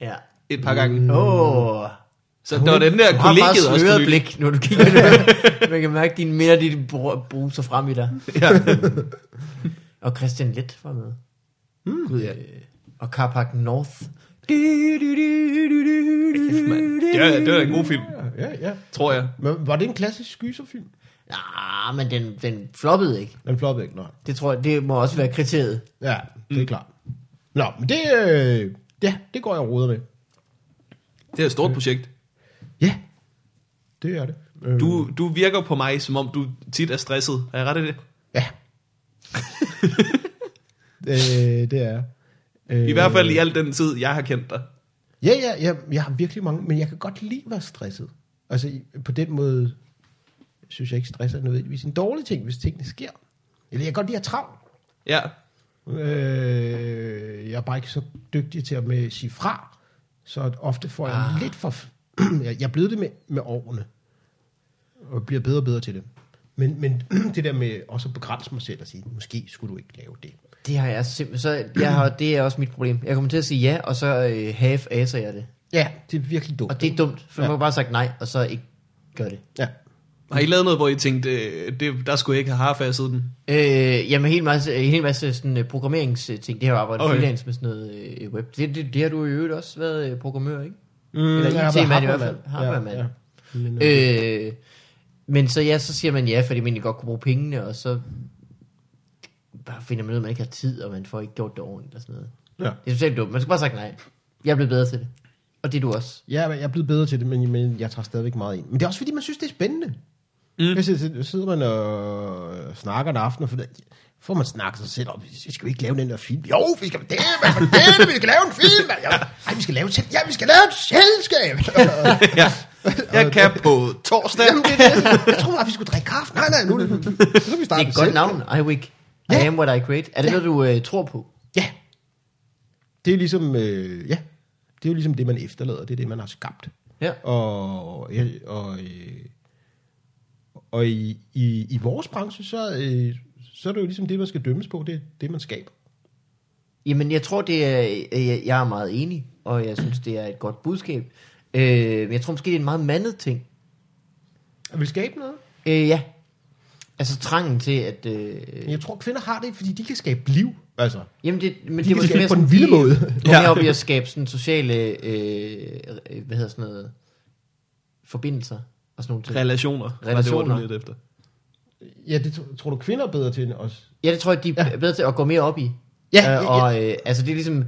Ja. et par gange. Åh. Oh. Så der var den der Du har kollegiet også. for nylig. blik, når du kigger nu. Man kan mærke, at dine minder, de br- bruser frem i dig. Ja. (laughs) Og Christian Let var med. Mm. Gud, ja. Og Carpac North. Kæft, mand. Det var, det var en god film, Ja, ja. tror jeg. Men var det en klassisk skyserfilm? Nej, men den, den floppede ikke. Den floppede ikke, nej. Det tror jeg, det må også være kriteriet. Ja, det er klart. Nå, men det, øh, Ja, det går jeg og roder med. Det er et stort projekt. Ja, det er det. Øh, Du, du virker på mig, som om du tit er stresset. Er jeg ret i det? Ja. (laughs) øh, det er øh, I hvert fald i al den tid, jeg har kendt dig. Ja, ja, ja, jeg har virkelig mange, men jeg kan godt lide at være stresset. Altså på den måde, synes jeg ikke, stress er nødvendigvis en dårlig ting, hvis tingene sker. Eller jeg kan godt lide at have travlt. Ja. Øh, jeg er bare ikke så dygtig til at med sige fra, så ofte får jeg ah. lidt for... (clears throat) jeg jeg er blevet det med, med årene, og bliver bedre og bedre til det. Men, men (clears throat) det der med også at begrænse mig selv og sige, måske skulle du ikke lave det. Det har jeg simpelthen, så jeg har, det er også mit problem. Jeg kommer til at sige ja, og så øh, half aser jeg det. Ja, det er virkelig dumt. Og det er dumt, for ja. man har bare sagt nej, og så ikke gør det. Ja. Har I lavet noget, hvor I tænkte, øh, det, der skulle jeg ikke have harfasset den? Øh, jamen en hel masse, en hel masse sådan, uh, programmeringsting. Det har jeg arbejdet Okay. freelance med sådan noget øh, web. Det, det, det har du i øvrigt også været øh, programmør, ikke? Mm, Eller IT-mand i hvert fald. Hardwaremand. Ja, ja. Øh, men så ja, så siger man ja, fordi man egentlig godt kunne bruge pengene, og så bare finder man ud af, at man ikke har tid, og man får ikke gjort det ordentligt og sådan noget. Ja. Det er totalt dumt. Man skal bare sagt nej. Jeg er blevet bedre til det. Og det er du også. Ja, jeg er blevet bedre til det, men, men jeg tager stadigvæk meget ind. Men det er også fordi, man synes, det er spændende. Mm. Hvis så sidder man og snakker en aften, og får man snakket sig selv om, vi skal jo ikke lave den der film. Jo, vi skal det, hvad for det, vi skal lave en film. mand. Ja, ej, vi skal lave, et ja, vi skal lave et selskab. ja. Jeg kan på torsdag. Jamen, det er det. Jeg troede bare, vi skulle drikke kaffe. Nej, nej, nu, skal vi Det starte er et godt navn, iWig. I am what I create. Er det noget, du øh, tror på? Ja. Det er ligesom, øh, ja, det er jo ligesom det, man efterlader. Det er det, man har skabt. Ja. Og, ja, og, øh, og i, i, i vores branche, så, øh, så er det jo ligesom det, man skal dømmes på. Det er det, man skaber. Jamen, jeg tror, det er, øh, jeg, jeg er meget enig, og jeg synes, det er et godt budskab. Øh, men jeg tror måske, det er en meget mandet ting. At vil skabe noget? Øh, ja. Altså trangen til, at... Øh, jeg tror, kvinder har det, fordi de kan skabe liv. Altså, jamen, det, men de det måske skabe mere på sådan, den vilde de- måde. Hvor Ja. op i at skabe sådan sociale, øh, øh, hvad hedder sådan noget, forbindelser og sådan nogle ting. Relationer. var Relationer. Det, var det, lidt efter. Ja, det tror, du, kvinder er bedre til end os? Ja, det tror jeg, de er bedre til at gå mere op i. Ja, Øh, ja, ja. og øh, altså det er ligesom,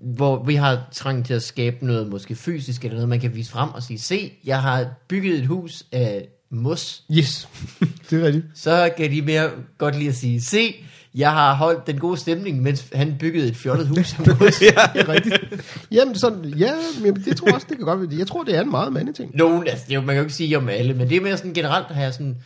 hvor vi har trang til at skabe noget måske fysisk, eller noget, man kan vise frem og sige, se, jeg har bygget et hus af mos. Yes, (laughs) det er rigtigt. Så kan de mere godt lide at sige, se, jeg har holdt den gode stemning, mens han byggede et fjollet hus mos. Det er rigtigt. Jamen, sådan, ja, men det tror jeg også, det kan godt være. Jeg tror, det er en meget mande ting. Nogen, altså, det er man kan jo ikke sige om alle, men det er mere sådan generelt her, sådan,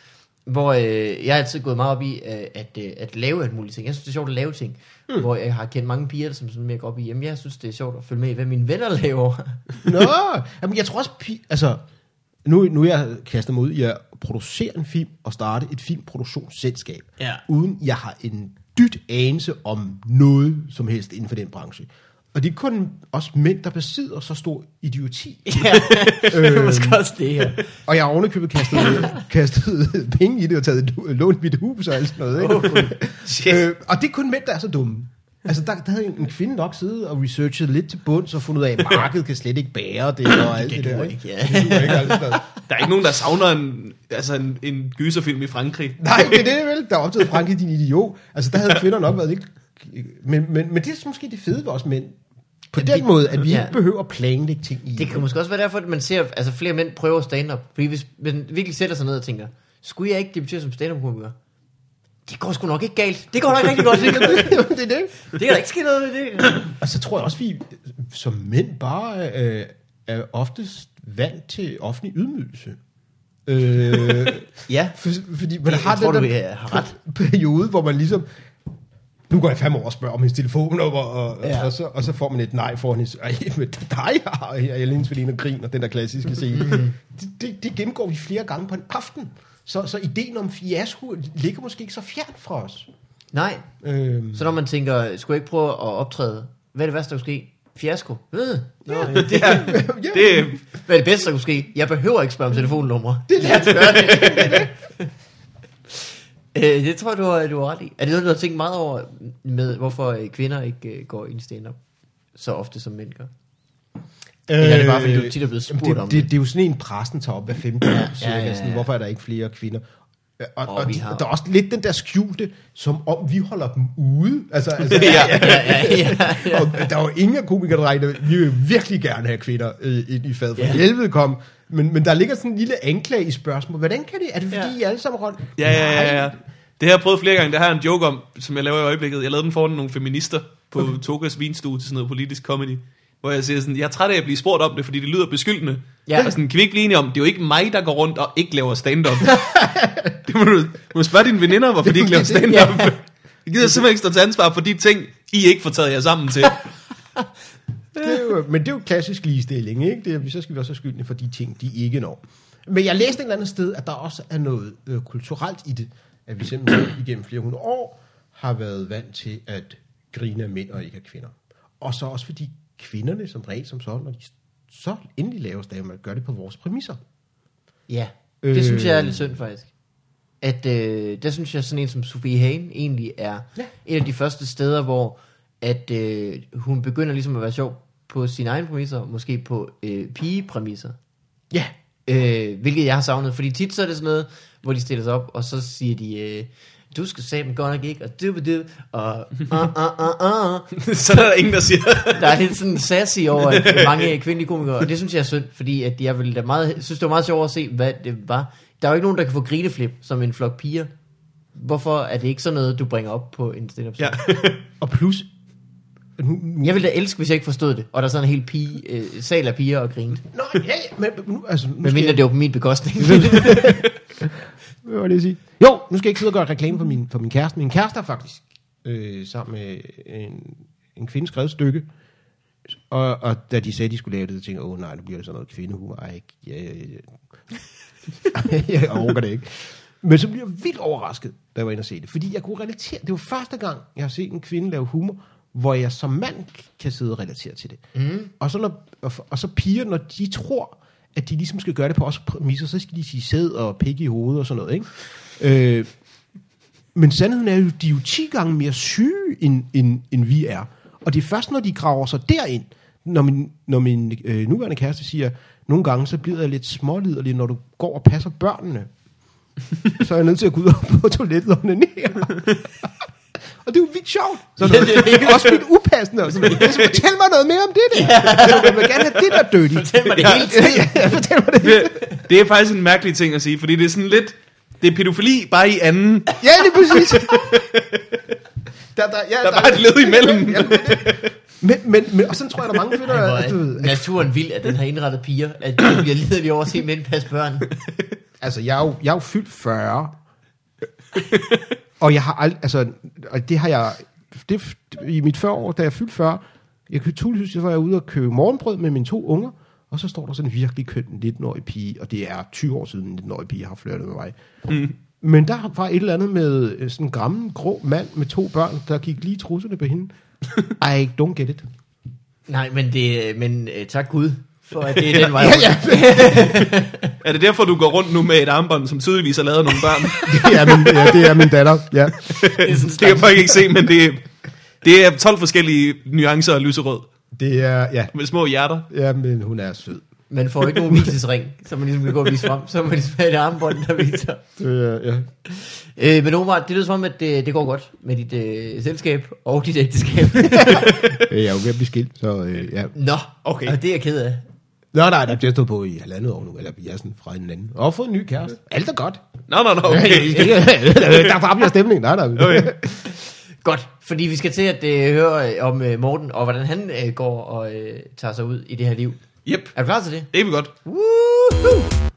hvor øh, jeg har altid gået meget op i øh, at, øh, at lave alt muligt ting. Jeg synes, det er sjovt at lave ting. Mm. Hvor jeg har kendt mange piger, som sådan mere går op i, jamen jeg synes, det er sjovt at følge med i, hvad mine venner laver. Nå, jamen jeg tror også, pi- altså, nu, nu jeg kastet mig ud i at producere en film og starte et filmproduktionsselskab, Ja. uden jeg har en dyt anelse om noget som helst inden for den branche. Og det er kun os mænd, der besidder så stor idioti. (laughs) ja, det er måske også det her. Og jeg har ovenikøbet kastet, (laughs) kastet penge i det og taget lånt mit hus og alt sådan noget. Ikke? Oh, shit. Øh, og det er kun mænd, der er så dumme. Altså, der, der havde en kvinde nok siddet og researchet lidt til bunds og fundet ud af, at (laughs) markedet kan slet ikke bære det og alt det, det der. ikke? ikke, ja. Det ikke, alt sådan noget. Der er ikke nogen, der savner en, altså en, en gyserfilm i Frankrig. Nej, det er det vel. Der er optaget Frankrig, din idiot. Altså, der havde kvinder nok været lidt... Men, men, men det er måske det fede ved os mænd. På den måde, at vi Ja. ikke behøver at planlægge ting i. Det kan måske også være derfor, at man ser, altså flere mænd prøver stand-up. Fordi hvis man virkelig sætter sig ned og tænker, skulle jeg ikke debutere som stand-up-komiker? Det går sgu nok ikke galt. Det går nok rigtig godt. (laughs) Det, det er det. det kan der ikke ske noget ved det. Og så tror jeg også, vi som mænd bare øh, er oftest vant til offentlig ydmygelse. Øh, (laughs) Ja. for, fordi man Jeg har tror, den du, der har ret. periode, hvor man ligesom... Nu går jeg fem år og spørger om hendes telefonnummer, og, Ja. og, så, og så får man et nej for hendes... Ej, men dig har jeg, jeg længes ved en grin, og den der klassiske scene. Mm. det, det, det gennemgår vi flere gange på en aften. Så, så ideen om fiasko ligger måske ikke så fjernt fra os. Nej. Øhm, Så når man tænker, skulle jeg ikke prøve at optræde? Hvad er det værste, der kunne ske? Fiasko. Øh. Nå, ja. det, (laughs) Ja, det, hvad er det bedste, der kunne ske? Jeg behøver ikke spørge om telefonnummer. Det er det. Gør det. (laughs) Øh, det tror jeg, du har, du har ret i. Er det noget, du har tænkt meget over med, hvorfor øh, kvinder ikke øh, går ind i stand-up så ofte som mænd gør? Eller er det bare, fordi du tit er blevet spurgt det, om det, det? det, er jo sådan en, pressen tager op hver femte år, cirka, ja, ja. Sådan, hvorfor er der ikke flere kvinder? Og, Og og vi de, har- der er også lidt den der skjulte, som om vi holder dem ude. Altså, altså (laughs) Ja. Ja, ja, ja, (laughs) ja. Og der er jo ingen komikerdrenge, der vi vil virkelig gerne have kvinder øh, ind i fadet. For Ja. ja. helvede kom. Men, men der ligger sådan en lille anklage i spørgsmål. Hvordan kan det? Er det fordi, Ja. ja. I alle sammen rundt? Ja, ja, ja, ja. Det har jeg prøvet flere gange. Det har jeg en joke om, som jeg laver i øjeblikket. Jeg lavede den foran nogle feminister på Togas vinstue til sådan noget politisk comedy. Hvor jeg siger sådan, jeg er træt af at blive spurgt om det, fordi det lyder beskyldende. Ja. Og sådan, kan vi ikke blive enige om, det er jo ikke mig, der går rundt og ikke laver stand-up. (laughs) det må du, du må spørge dine veninder, hvorfor de ikke laver (laughs) stand-up. (laughs) Ja. Jeg gider simpelthen ikke stå til ansvar for de ting, I ikke får taget jer sammen til. Det er jo, men det er jo klassisk ligestilling, ikke? Det er, så skal vi også have skyldende for de ting, de ikke når. Men jeg læste et eller andet sted, at der også er noget øh, kulturelt i det, at vi simpelthen (coughs) igennem flere hundrede år har været vant til at grine af mænd og ikke af kvinder. Og så også fordi kvinderne som regel som sådan, når de så endelig laver staver, gør det på vores præmisser. Ja, det Øh. synes jeg er lidt synd faktisk. At øh, der synes jeg sådan en som Sofie Hagen egentlig er Ja. et af de første steder, hvor at øh, hun begynder ligesom at være sjov på sine egne præmisser, måske på øh, pigepræmisser. Ja, Øh, hvilket jeg har savnet, fordi tit så er det sådan noget, hvor de stiller sig op, og så siger de, øh, du skal dem godt nok ikke, og du du og uh, uh, uh, uh. så er der ingen, der siger, Der er lidt sådan sassy over at (laughs) mange kvindelige komikere, og det synes jeg er synd, fordi at jeg ville da meget, synes, det var meget sjovt at se, hvad det var. Der er jo ikke nogen, der kan få grineflip som en flok piger. Hvorfor er det ikke sådan noget, du bringer op på en stand-up ja. (laughs) og plus... Jeg ville da elske, hvis jeg ikke forstod det, og der er sådan en hel pige, øh, sal af piger og grinte. Nå, ja, ja, men nu, altså, nu Men mindre jeg- det var på min bekostning. (laughs) Hvad var det, jeg sige? Jo, nu skal jeg ikke sidde og gøre reklame for min, for min kæreste. Min kæreste er faktisk øh, sammen med en, en kvinde skrevet et stykke. Og, og da de sagde, at de skulle lave det, så tænkte jeg, åh nej, nu bliver det sådan noget kvindehumor. Ej, ikke. Ja, ja, ja. (laughs) jeg overgår det ikke. Men så blev jeg vildt overrasket, da jeg var inde og se det. Fordi jeg kunne relatere. Det var første gang, jeg har set en kvinde lave humor, hvor jeg som mand kan sidde og relatere til det. Mm. Og, så når, og, og så piger, når de tror, at de ligesom skal gøre det på os præmisser, så skal de sige sæd og pik i hovedet og sådan noget, ikke? Øh, men sandheden er jo, de er jo 10 gange mere syge, end, end, end vi er. Og det er først, når de graver sig derind, når min, når min øh, nuværende kæreste siger, nogle gange så bliver jeg lidt småliderlig, når du går og passer børnene. (laughs) så er jeg nødt til at gå ud og (laughs) på toilettet og onanere og det er jo vildt sjovt. Så det, det er også vildt upassende. Og så, så fortæl mig noget mere om det der. Altså, jeg vil gerne have det der dødt. Fortæl mig det hele tiden. ja, fortæl mig det. Det, det er faktisk en mærkelig ting at sige, fordi det er sådan lidt, det er pædofili bare i anden. Ja, det er præcis. Der, der, ja, Der er bare et led imellem. Men, men, men, og sådan tror jeg, der er mange kvinder, Hvor at, du ved, naturen vild, at den har indrettet piger, at de bliver liderlige over at se mænd passe børn. altså, jeg er, jo, jeg er jo fyldt 40, og jeg har aldrig, altså, og det har jeg, det, i mit 40 år, da jeg fyldte 40, jeg købte tydeligvis, så var jeg ude og købe morgenbrød med mine to unger, og så står der sådan en virkelig køn 19-årig pige, og det er 20 år siden, en 19-årig pige har flirtet med mig. Mm. Men der var et eller andet med øh, sådan en gammel, grå mand med to børn, der gik lige trusserne på hende. (laughs) I don't get it. Nej, men, det, men uh, tak Gud, for at det er (laughs) den vej. Ja, ja. (laughs) Er det derfor, du går rundt nu med et armbånd, som tydeligvis har lavet nogle børn? (laughs) det, er min, ja, det er min datter, ja. Det er sådan det kan jeg faktisk ikke se, men det, det er 12 forskellige nuancer af lyserød. Det er, ja, Med små hjerter. ja, men hun er sød. Man får ikke nogen visesring, så man ligesom kan gå og vise frem. Så må man ligesom have et armbånd, der viser. Det er, ja. Øh, men Omar, det lyder som om, at det, det går godt med dit øh, selskab og dit ægteskab. Jeg er jo ved at blive skilt, så øh, ja. Nå, Okay. og det er jeg ked af. Nå, nej, der bliver stået på i halvandet år nu, eller vi er sådan fra en anden. Og fået en ny kæreste. Alt er godt. Nå, nå, nå, okay. der bare bliver stemning. Nej, nej. (laughs) okay. Godt, fordi vi skal til at øh, høre øh, om øh, Morten, og hvordan han øh, går og øh, tager sig ud i det her liv. Yep, Er du klar til det? det er vi godt. Woohoo!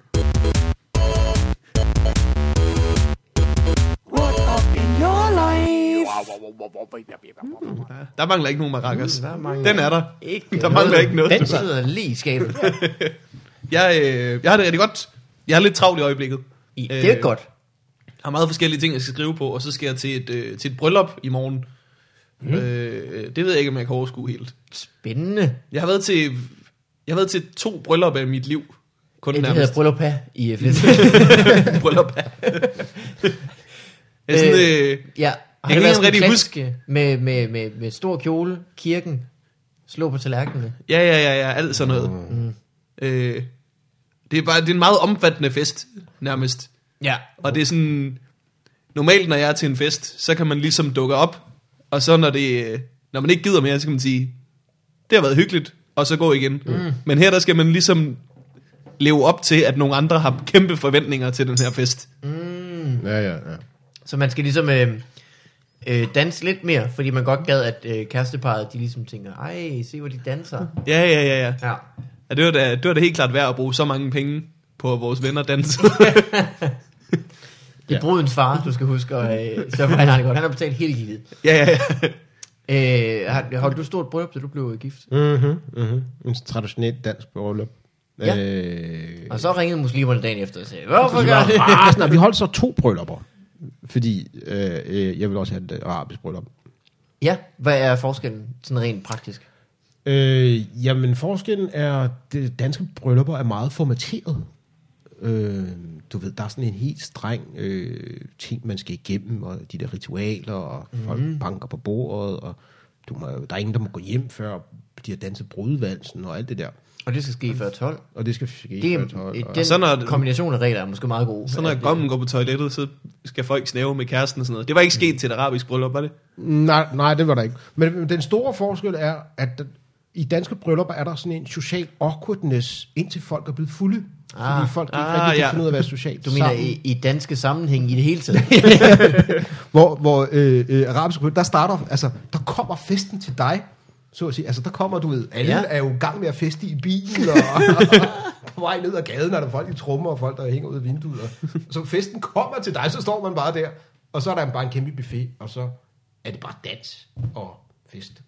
Der mangler ikke nogen maracas. Der mangler Den er der. Ikke Der mangler ikke noget. Den sidder lige i skabet. (laughs) Jeg, øh, jeg har det rigtig godt. Jeg har lidt travlt i øjeblikket. I, det er Øh, godt. har meget forskellige ting, jeg skal skrive på, og så skal jeg til et, øh, til et bryllup i morgen. Mm. Øh, det ved jeg ikke, om jeg kan overskue helt. Spændende. Jeg har været til, jeg har været til to bryllupper i mit liv. Kun Ja, det nærmest. hedder bryllup i øh, (laughs) flertal. bryllup. jeg (laughs) er sådan, øh, Ja, kan det ikke været engang rigtig klassiske med, med, med, med stor kjole, kirken, slå på tallerkenene? ja, ja, ja, ja, alt sådan noget. Mm. Øh, det er bare det er en meget omfattende fest, nærmest. Ja. Og det er sådan, normalt når jeg er til en fest, så kan man ligesom dukke op, og så når, det, når man ikke gider mere, så kan man sige, det har været hyggeligt, og så gå igen. Mm. Men her der skal man ligesom leve op til, at nogle andre har kæmpe forventninger til den her fest. Ja, ja, ja. Så man skal ligesom øh, øh, danse lidt mere, fordi man godt gad, at øh, kæresteparet, de ligesom tænker, ej, se hvor de danser. Ja, ja, ja, ja. Ja. ja det, var da, det var da helt klart værd at bruge så mange penge på vores venner danse. (laughs) (laughs) Det er brudens far, du skal huske, og øh, så han har det godt. Han har betalt hele givet. ja, ja, ja. Øh, har, holdt du stort bryllup, da du blev gift? Mm-hmm, mm-hmm. En traditionel dansk bryllup. Ja. Øh, Og så ringede muslimerne dagen efter og sagde, hvorfor gør det? rasende. vi holdt så to bryllupper. Fordi øh, øh, jeg vil også have et arabisk bryllup. Ja, hvad er forskellen sådan rent praktisk? Øh, jamen, forskellen er, det danske bryllupper er meget formateret. Øh, du ved, der er sådan en helt streng øh, ting, man skal igennem, og de der ritualer, og mm. folk banker på bordet, og du må, der er ingen, der må gå hjem, før de har danset brudvalsen og alt det der. Og det skal ske før 12. Og det skal ske Det før er, 12, og- den så når kombination af regler er måske meget god. Så når At, gommen går på toilettet, så skal folk snæve med kæresten og sådan noget. Det var ikke sket til et arabisk bryllup, var det? Nej, nej, det var der ikke. Men den store forskel er, at i danske bryllupper er der sådan en social awkwardness, indtil folk er blevet fulde. Ah, fordi folk ikke ah, rigtig kan ja. finde ud af at være socialt Du mener sammen. i, i danske sammenhæng i det hele taget? (laughs) Hvor, hvor øh, øh, arabisk bryllup, der starter, altså, der kommer festen til dig, så at sige. Altså, der kommer, du ved, alle Ja. er jo i gang med at feste i bilen, og (laughs) på vej ned ad gaden er der folk i trommer, og folk, der hænger ud af vinduet. Og, så festen kommer til dig, så står man bare der, og så er der bare en kæmpe buffet, og så er det bare dans og fest.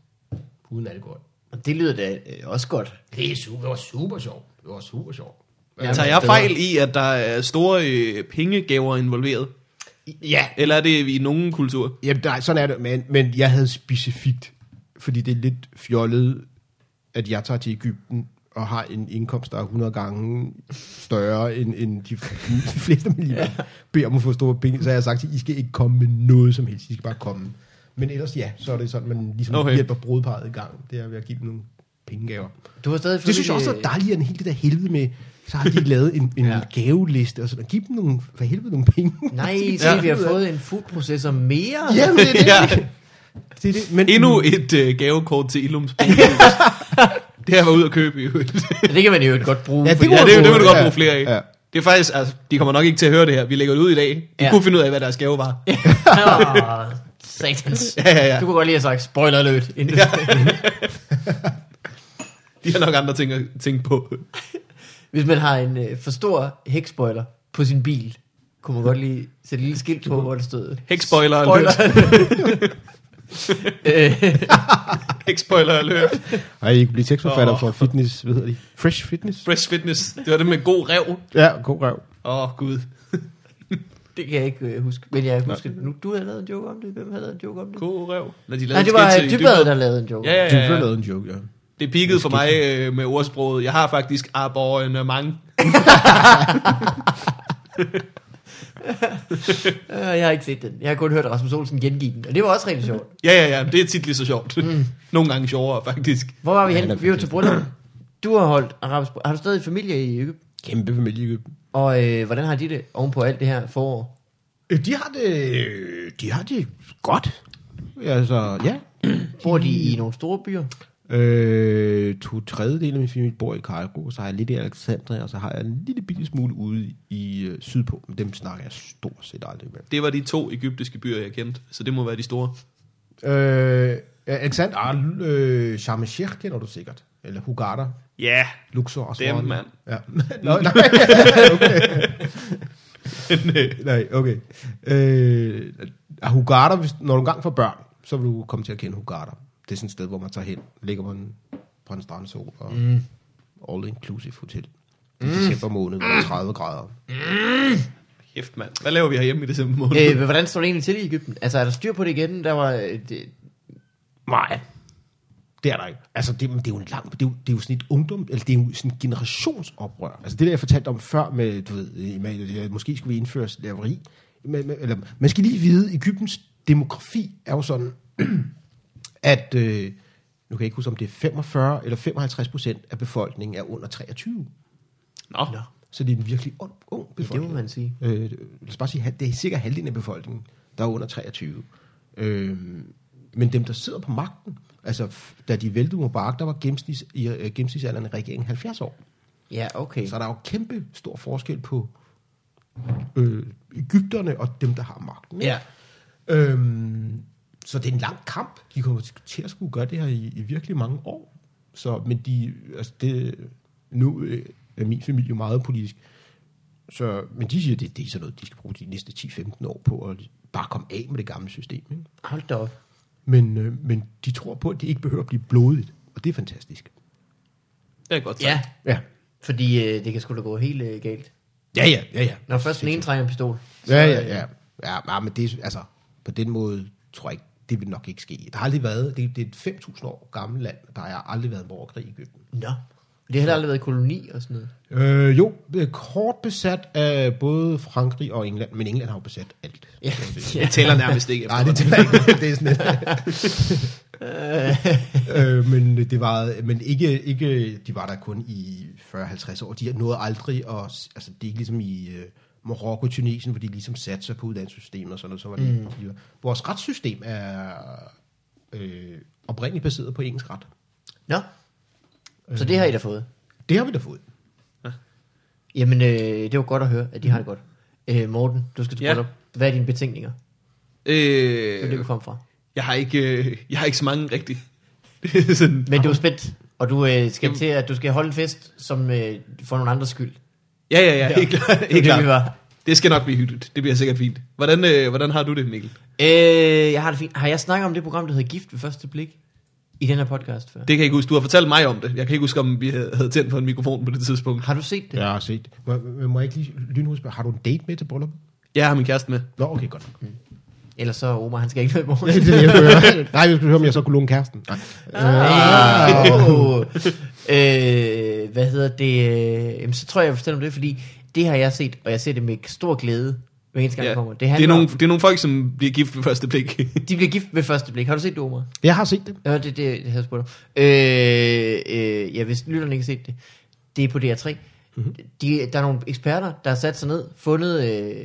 Uden alkohol. Og det lyder da øh, også godt. Det, er super, det var super sjovt. Det var super sjovt. Ja, Tager jeg fejl i, at der er store øh, pengegaver involveret? Ja, Eller er det i nogen kultur? Jamen, nej, sådan er det. Men, men jeg havde specifikt, fordi det er lidt fjollet, at jeg tager til Ægypten og har en indkomst, der er 100 gange større end, end de, de (laughs) fleste mine ja. beder om at få store penge. Så har jeg sagt til I skal ikke komme med noget som helst. I skal bare komme. Men ellers ja, så er det sådan, man ligesom Okay. hjælper brudparret i gang. Det er ved at give dem nogle pengegaver. Du har stadig Det synes jeg også er dejligt, end hele det der helvede med, så har de (laughs) lavet en, en Ja. ja. gaveliste, og sådan, giv dem nogle, for helvede nogle penge. Nej, (laughs) se, Ja. vi har fået en foodprocessor mere. Jamen, det er det. Ja. Det, er det. Men, Endnu et øh, gavekort til Ilums Boghus. (laughs) Det har jeg været ude at købe i øvrigt. Det kan man jo godt bruge. Ja, det fordi- Ja, det, det vil bruge, du godt ja. bruge flere af. Ja. Det er faktisk, altså, de kommer nok ikke til at høre det her. Vi lægger det ud i dag. De Ja. ja. kunne finde ud af, hvad deres gave var. (laughs) Åh, satans. (laughs) Ja, ja, ja. Du kunne godt lige have sagt, spoiler alert. Ja. De har nok andre ting at tænke på. Hvis man har en øh, for stor hækspoiler på sin bil, kunne man godt lige sætte et lille skilt på, hvor der stod... Hækspoiler Spoiler. alert. (laughs) Øh, Hækspoiler alert. Ej, I kunne blive tekstforfatter Åh. for fitness, hvad hedder de? Fresh Fitness? Fresh Fitness. Det var det med god rev. Ja, god røv. Åh, oh, gud. (laughs) det kan jeg ikke øh, huske. Men jeg husker, nu, du havde lavet en joke om det. Hvem havde lavet en joke om det? God rev. Når de lavede Nej, det var Dybvad, der lavede en joke. Ja, ja, Du ja, lavet en joke, ja. Det peakede for mig øh, med ordsproget. Jeg har faktisk abonnement. Øh, (laughs) (laughs) jeg har ikke set den. Jeg har kun hørt Rasmus Olsen gengive den. Og det var også rigtig sjovt. Ja, ja, ja. Det er tit lige så sjovt. Mm. (laughs) Nogle gange sjovere, faktisk. Hvor var vi Ja, henne? er Vi var til bryllup. Du har holdt arabisk. Har du stadig familie i Egypten? Kæmpe familie i Egypten. Og øh, hvordan har de det ovenpå alt det her forår? Øh, De har det, de har det godt. Altså, ja. Bor de i nogle store byer? Øh, to tredjedele af min familie bor i Cairo, så har jeg lidt i Alexandria, og så har jeg en lille bitte smule ude i øh, sydpå. Men dem snakker jeg stort set aldrig med. Det var de to egyptiske byer, jeg kendte. Så det må være de store. Øh, Alexandria, ah, øh, Sharm el-Sheikh kender du sikkert. Eller Hurghada, Ja, yeah. Luxor og Dem, sådan mand. Ja. (laughs) Nå, nej. (laughs) okay. (laughs) nej, okay. Øh, Hurghada, hvis, når du engang får børn, så vil du komme til at kende Hurghada. Det er sådan et sted, hvor man tager hen, ligger man på en strandsol og mm. all inclusive hotel. I december måned, hvor det er 30 grader. Kæft, mand. Hvad laver vi herhjemme i december måned? Øh, hvordan står det egentlig til i Egypten? Altså, er der styr på det igen? Der var... øh, Det, Nej. Det er der ikke. Altså, det, det er jo en lang, det er jo, det er jo sådan et ungdom, eller det er jo sådan et generationsoprør. Altså det der, jeg fortalte om før med, du ved, med, at måske skulle vi indføre slaveri. Men, men, eller, man skal lige vide, at Ægyptens demografi er jo sådan, (clears throat) at, øh, nu kan jeg ikke huske, om det er 45 eller 55 procent af befolkningen er under 23. Nå. Nå. Så det er en virkelig ung, ung Ja, det befolkning. må man sige. Øh, lad os bare sige, det er cirka halvdelen af befolkningen, der er under 23. Øh, men dem, der sidder på magten, altså da de væltede Mubarak, der var gennemsnits, i, øh, gennemsnitsalderen i regeringen 70 år. Ja, okay. Så der er jo kæmpe stor forskel på øh, Ægypterne og dem, der har magten. Ja. Øhm, så det er en lang kamp. De kommer til at skulle gøre det her i, i virkelig mange år. Så, men de, altså det, nu øh, er min familie jo meget politisk. Så, men de siger, at det, det er sådan noget, de skal bruge de næste 10-15 år på at bare komme af med det gamle system. Ikke? Hold da op. Men, øh, men de tror på, at det ikke behøver at blive blodigt. Og det er fantastisk. Det er godt Ja, sagt. Ja. fordi øh, det kan sgu da gå helt øh, galt. Ja, ja, ja, ja. Når først den ene trænger en pistol. Ja, ja, ja. Ja, ja men det, er- altså, på den måde tror jeg ikke, det vil nok ikke ske. Der har aldrig været, det, det er et 5.000 år gammelt land, der har aldrig været en borgerkrig i Ægypten. Nå. Det har heller aldrig været koloni og sådan noget. Øh, jo, kort besat af både Frankrig og England, men England har jo besat alt. Ja. Det tæller nærmest ikke Nej, det tæller ikke. det er sådan (laughs) øh, men det var, men ikke, ikke, de var der kun i 40-50 år. De nåede aldrig, og, altså det er ikke ligesom i øh, Marokko, Tunesien, hvor de ligesom satte sig på uddannelsessystemet og sådan noget. Så var det, mm. vores retssystem er øh, oprindeligt baseret på engelsk ret. Nå. Så det har I da fået. Det har vi da fået. Jamen, øh, det var godt at høre, at de har det godt. Øh, Morten, du skal Ja. op. Hvad er dine betænkninger? Det er det, Øh, kom fra. jeg, har ikke, øh, jeg har ikke så mange rigtigt. (laughs) Men du er spændt, og du øh, skal Jamen. til at du skal holde en fest, som øh, for nogle andres skyld. Ja, ja, ja, helt klart. Det Helt det, klart. var. Det skal nok blive hyggeligt. Det bliver sikkert fint. Hvordan, øh, hvordan har du det, Mikkel? Øh, jeg har det fint. Har jeg snakket om det program, der hedder Gift ved første blik? I den her podcast før? Det kan jeg ikke huske. Du har fortalt mig om det. Jeg kan ikke huske, om vi havde tændt på en mikrofon på det tidspunkt. Har du set det? Jeg har set det. Må, må jeg ikke lige lynhurtigt spørge, har du en date med til bryllup? Jeg har min kæreste med. Nå, okay, godt. nok. Ellers så Omar, han skal ikke med i morgen. (laughs) Det det. Nej, vi skulle høre, om jeg så kunne låne kæresten. Nej. Ah. Oh. Øh, hvad hedder det? øh, Jamen, så tror jeg, jeg vil fortælle om det, fordi det har jeg set, og jeg ser det med stor glæde, hver eneste gang, Ja. det kommer. Det, Det er, nogle, om, det er nogle folk, som bliver gift ved første blik. (laughs) de bliver gift ved første blik. Har du set det, Omar? Jeg har set det. Ja, det, det, det havde jeg spurgt om. Øh, øh, ja, hvis lytterne ikke har set det. Det er på DR3. Mm-hmm. De, der er nogle eksperter, der har sat sig ned, fundet øh,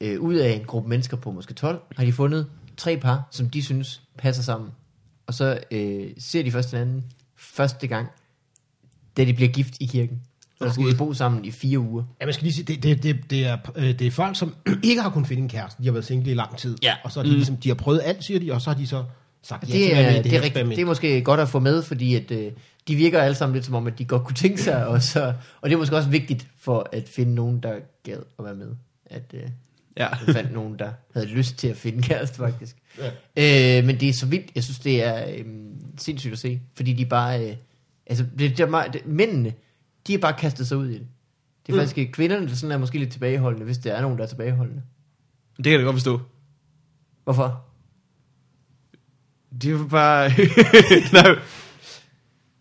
øh, ud af en gruppe mennesker på måske 12, har de fundet tre par, som de synes passer sammen. Og så øh, ser de først hinanden første gang, da de bliver gift i kirken. Og så skal de bo sammen i fire uger. Ja, man skal lige sige, det, det, det, det, er, øh, det er folk, som (clears throat) ikke har kunnet finde en kæreste. De har været single i lang tid. Ja. Og så har de, ligesom, de har prøvet alt, siger de, og så har de så sagt ja Det til at er, det, her er eksperiment. det er måske godt at få med, fordi at, øh, de virker alle sammen lidt som om, at de godt kunne tænke sig, og, så, og det er måske også vigtigt for at finde nogen, der gad at være med. At øh, ja. jeg fandt nogen, der havde lyst til at finde kæreste, faktisk. Ja. Øh, men det er så vildt, jeg synes, det er øh, sindssygt at se, fordi de bare, øh, altså det, det er meget, det, mændene, de har bare kastet sig ud i det. Det er mm. faktisk kvinderne, der sådan er måske lidt tilbageholdende, hvis der er nogen, der er tilbageholdende. Det kan jeg da godt forstå. Hvorfor? Det var bare... (laughs) Nej.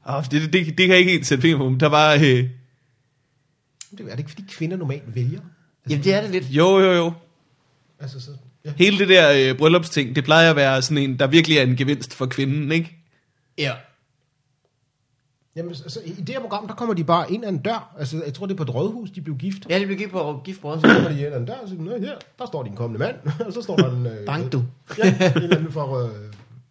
Oh, det, det, det, det kan jeg ikke helt sætte fingre på. men Der var... Øh... Det er det ikke, fordi kvinder normalt vælger? Jamen det er det lidt. Jo, jo, jo. Altså, så, ja. Hele det der øh, bryllupsting, det plejer at være sådan en, der virkelig er en gevinst for kvinden, ikke? Ja. Jamen, altså, i det her program, der kommer de bare ind ad en dør. Altså, jeg tror, det er på et rådhus, de blev gift. Ja, det blev gift på gift på Så kommer de ind ad en dør og siger, her, der står din kommende mand. (laughs) og så står der en... Øh, Bank du. Ja, en eller anden fra øh,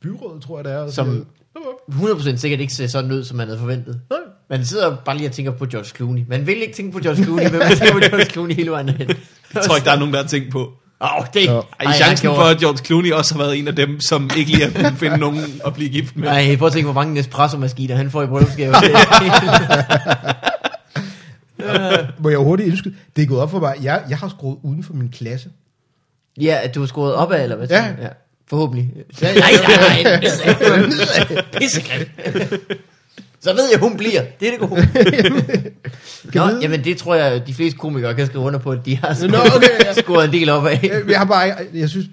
byrådet, tror jeg det er. og Som- siger, "Nå, 100% sikkert ikke ser sådan ud, som man havde forventet. Nej. Man sidder bare lige og tænker på George Clooney. Man vil ikke tænke på George Clooney, men man tænker på George Clooney hele vejen hen. Jeg tror ikke, der er nogen, der har tænkt på. Åh, oh, det Ja. Ej, Ej, chancen han for, at George Clooney også har været en af dem, som ikke lige har kunnet finde nogen at blive gift med. Nej, prøv at tænke, hvor mange Nespresso-maskiner han får i bryllupsgave. (laughs) Må jeg hurtigt indskyde? Det er gået op for mig. Jeg, jeg har skruet uden for min klasse. ja, at du har skåret op af, eller hvad? Ja. ja. Forhåbentlig. Ja, ja, nej, nej, nej. Pissegrim. (laughs) Så ved jeg, hun bliver. Det er det gode. (laughs) Nå, vide? jamen det tror jeg, de fleste komikere kan skrive under på, at de har skåret, Nå, okay, ja. (laughs) skåret en del op af. Jeg, jeg har bare, jeg synes,